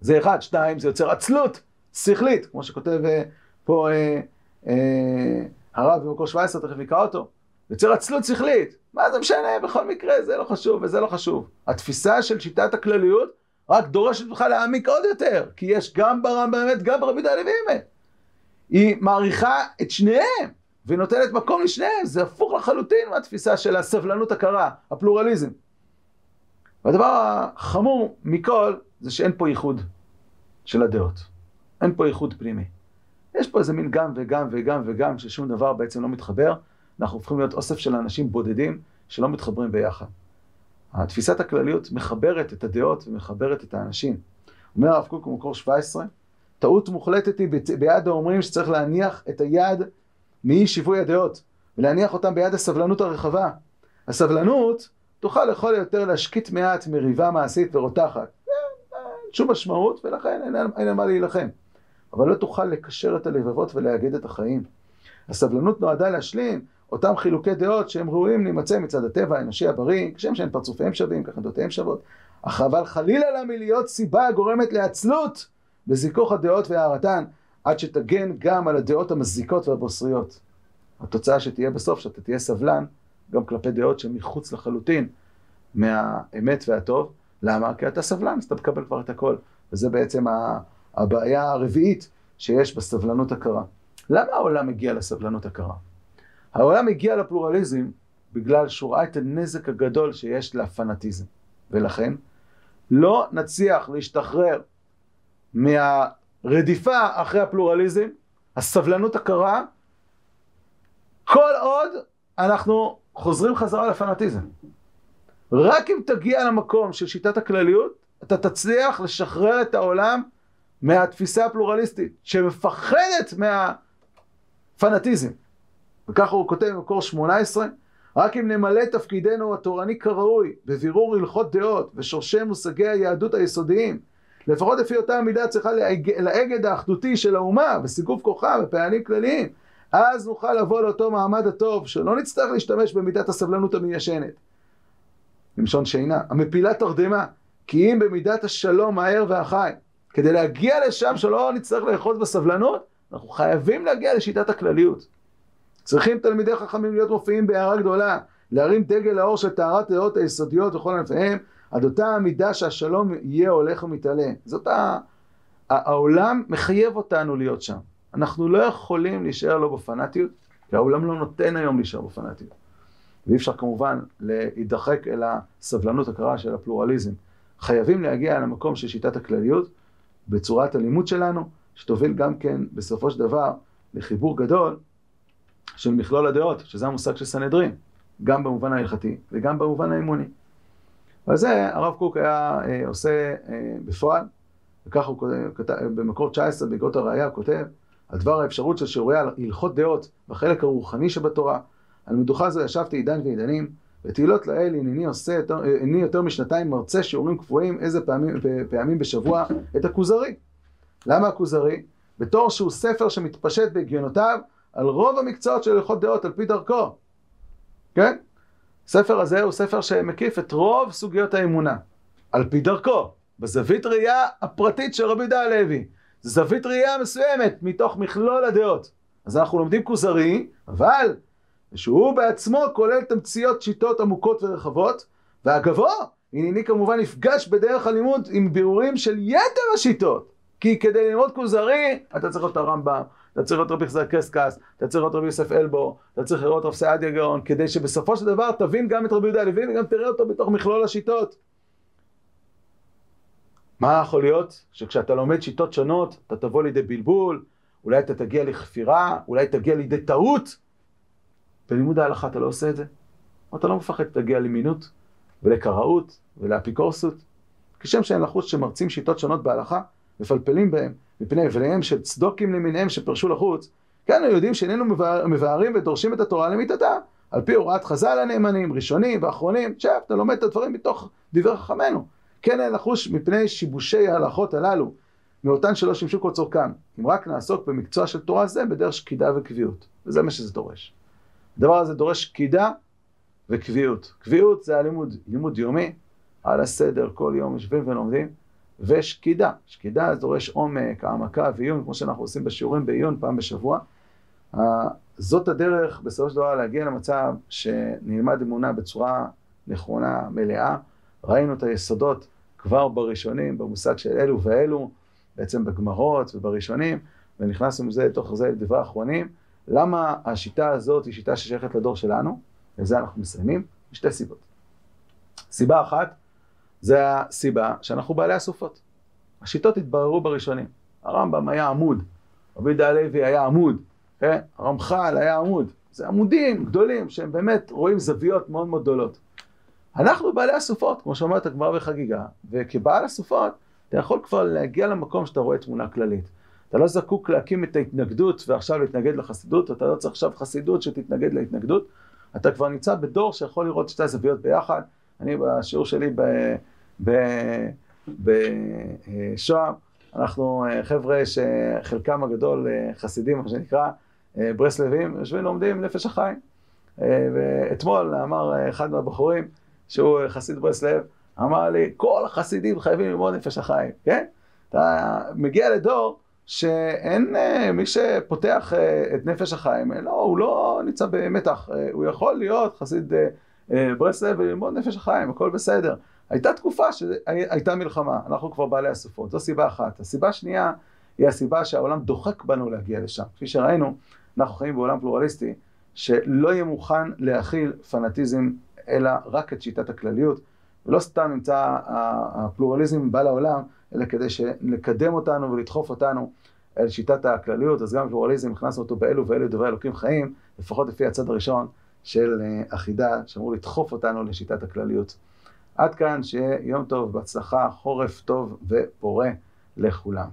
זה אחד, שתיים, זה יוצר עצלות שכלית, כמו שכותב אה, פה אה, אה, הרב במקור 17, תכף נקרא אותו. יוצר עצלות שכלית. מה זה משנה, בכל מקרה, זה לא חשוב וזה לא חשוב. התפיסה של שיטת הכלליות רק דורשת ממך להעמיק עוד יותר, כי יש גם ברמב"ם אמת, גם ברבי דהלוי אמת. היא מעריכה את שניהם, ונותנת מקום לשניהם, זה הפוך לחלוטין מהתפיסה של הסבלנות הקרה, הפלורליזם. והדבר החמור מכל, זה שאין פה ייחוד של הדעות. אין פה ייחוד פנימי. יש פה איזה מין גם וגם וגם וגם, ששום דבר בעצם לא מתחבר. אנחנו הופכים להיות אוסף של אנשים בודדים שלא מתחברים ביחד. התפיסת הכלליות מחברת את הדעות ומחברת את האנשים. אומר הרב קוק במקור 17, טעות מוחלטת היא ביד האומרים שצריך להניח את היד מאי שיווי הדעות, ולהניח אותם ביד הסבלנות הרחבה. הסבלנות תוכל לכל היותר להשקיט מעט מריבה מעשית ורותחת. שום משמעות, ולכן אין, אין מה להילחם. אבל לא תוכל לקשר את הלבבות ולאגד את החיים. הסבלנות נועדה להשלים אותם חילוקי דעות שהם ראויים להימצא מצד הטבע האנושי הבריא, כשם שהם פרצופיהם שווים, ככה דעותיהם שוות. אך אבל חלילה לה מלהיות סיבה הגורמת לעצלות בזיכוך הדעות והערתן, עד שתגן גם על הדעות המזיקות והבוסריות. התוצאה שתהיה בסוף, שאתה תהיה סבלן, גם כלפי דעות שהן מחוץ לחלוטין מהאמת והטוב. למה? כי אתה סבלן, אז אתה מקבל כבר את הכל. וזה בעצם הבעיה הרביעית שיש בסבלנות הקרה. למה העולם מגיע לסבלנות הקרה? העולם הגיע לפלורליזם בגלל שהוא ראה את הנזק הגדול שיש לפנאטיזם. ולכן, לא נצליח להשתחרר מהרדיפה אחרי הפלורליזם, הסבלנות הקרה, כל עוד אנחנו חוזרים חזרה לפנאטיזם. רק אם תגיע למקום של שיטת הכלליות, אתה תצליח לשחרר את העולם מהתפיסה הפלורליסטית, שמפחדת מהפנאטיזם. וככה הוא כותב במקור 18, רק אם נמלא תפקידנו התורני כראוי, בבירור הלכות דעות ושורשי מושגי היהדות היסודיים, לפחות לפי אותה המידה צריכה לאגד האחדותי של האומה וסיגוף כוחה בפעלים כלליים, אז נוכל לבוא לאותו מעמד הטוב, שלא נצטרך להשתמש במידת הסבלנות המיישנת. למשון שינה, המפילה תרדמה, כי אם במידת השלום מהר והחי, כדי להגיע לשם שלא נצטרך לאחוז בסבלנות, אנחנו חייבים להגיע לשיטת הכלליות. צריכים תלמידי חכמים להיות מופיעים בהערה גדולה, להרים דגל האור של טהרת דעות היסודיות וכל ענפיהם, עד אותה המידה שהשלום יהיה הולך ומתעלה. זאת ה... העולם מחייב אותנו להיות שם. אנחנו לא יכולים להישאר לא בפנאטיות, כי העולם לא נותן היום להישאר בפנאטיות. ואי אפשר כמובן להידחק אל הסבלנות הקרה של הפלורליזם. חייבים להגיע למקום של שיטת הכלליות בצורת הלימוד שלנו, שתוביל גם כן בסופו של דבר לחיבור גדול של מכלול הדעות, שזה המושג של סנהדרין, גם במובן ההלכתי וגם במובן האמוני. ועל זה הרב קוק היה אה, עושה אה, בפועל, וככה הוא כותב, במקור 19 בעקבות הראייה הוא כותב על דבר האפשרות של שיעורי הלכות דעות בחלק הרוחני שבתורה. על מדוכה זו ישבתי עידן ועידנים, ותהילות לאל הנני עושה, יותר, הנני יותר משנתיים מרצה שיעורים קבועים איזה פעמים, פעמים בשבוע את הכוזרי. למה הכוזרי? בתור שהוא ספר שמתפשט בהגיונותיו על רוב המקצועות של הלכות דעות על פי דרכו. כן? הספר הזה הוא ספר שמקיף את רוב סוגיות האמונה, על פי דרכו, בזווית ראייה הפרטית של רבי יהודה הלוי. זווית ראייה מסוימת מתוך מכלול הדעות. אז אנחנו לומדים כוזרי, אבל שהוא בעצמו כולל תמציות שיטות עמוקות ורחבות, ואגבו, הנני כמובן נפגש בדרך הלימוד עם בירורים של יתר השיטות. כי כדי ללמוד כוזרי, אתה צריך את הרמב"ם, אתה צריך לראות רבי חזר קסקס, אתה צריך לראות רבי יוסף אלבו, אתה צריך לראות רב סעדיה גאון, כדי שבסופו של דבר תבין גם את רבי יהודה הלוי וגם תראה אותו בתוך מכלול השיטות. מה יכול להיות? שכשאתה לומד שיטות שונות, אתה תבוא לידי בלבול, אולי אתה תגיע לכפירה, אולי תגיע לידי טעות. בלימוד ההלכה אתה לא עושה את זה. אתה לא מפחד להגיע למינות ולקראות ולאפיקורסות. כשם שאין לחוץ שמרצים שיטות שונות בהלכה, מפלפלים בהם, מפני הבליהם של צדוקים למיניהם שפרשו לחוץ, כן, יודעים שאיננו מבארים ודורשים את התורה למיתתה, על פי הוראת חז"ל הנאמנים, ראשונים ואחרונים, שב, אתה לומד את הדברים מתוך דברי חכמינו. כן אין לחוש מפני שיבושי ההלכות הללו, מאותן שלא שימשו כל צורכם, אם רק נעסוק במקצוע של תורה זה בדרך שקידה וקביעות. וזה מה שזה דורש. הדבר הזה דורש שקידה וקביעות. קביעות זה הלימוד, לימוד יומי, על הסדר, כל יום יושבים ולומדים, ושקידה. שקידה דורש עומק, העמקה ועיון, כמו שאנחנו עושים בשיעורים בעיון פעם בשבוע. זאת הדרך בסופו של דבר להגיע למצב שנלמד אמונה בצורה נכונה, מלאה. ראינו את היסודות כבר בראשונים, במושג של אלו ואלו, בעצם בגמרות ובראשונים, ונכנסנו מזה לתוך זה לדברי האחרונים. למה השיטה הזאת היא שיטה ששייכת לדור שלנו? וזה אנחנו מסיימים, משתי סיבות. סיבה אחת, זה הסיבה שאנחנו בעלי הסופות. השיטות התבררו בראשונים. הרמב"ם היה עמוד, רבי יהודה הלוי היה עמוד, כן? הרמח"ל היה עמוד. זה עמודים גדולים שהם באמת רואים זוויות מאוד מאוד גדולות. אנחנו בעלי הסופות, כמו שאומרת הגמרא בחגיגה, וכבעל הסופות אתה יכול כבר להגיע למקום שאתה רואה תמונה כללית. אתה לא זקוק להקים את ההתנגדות ועכשיו להתנגד לחסידות, אתה לא צריך עכשיו חסידות שתתנגד להתנגדות, אתה כבר נמצא בדור שיכול לראות שתי הזוויות ביחד. אני בשיעור שלי בשוהם, אנחנו אה, חבר'ה שחלקם הגדול אה, חסידים, מה שנקרא, אה, ברסלבים, יושבים לומדים נפש החיים. ואתמול אמר אחד מהבחורים, שהוא חסיד ברסלב, אמר לי, כל החסידים חייבים ללמוד נפש החיים, כן? אתה מגיע לדור שאין מי שפותח את נפש החיים, לא, הוא לא נמצא במתח, הוא יכול להיות חסיד ברסלב וללמוד נפש החיים, הכל בסדר. הייתה תקופה שהייתה מלחמה, אנחנו כבר בעלי הסופות, זו סיבה אחת. הסיבה השנייה היא הסיבה שהעולם דוחק בנו להגיע לשם. כפי שראינו, אנחנו חיים בעולם פלורליסטי שלא יהיה מוכן להכיל פנאטיזם אלא רק את שיטת הכלליות. ולא סתם נמצא הפלורליזם בא לעולם, אלא כדי לקדם אותנו ולדחוף אותנו אל שיטת הכלליות. אז גם פלורליזם, הכנסנו אותו באלו ואלו דברי אלוקים חיים, לפחות לפי הצד הראשון של החידה, שאמור לדחוף אותנו לשיטת הכלליות. עד כאן, שיהיה יום טוב, בהצלחה, חורף טוב ופורה לכולם.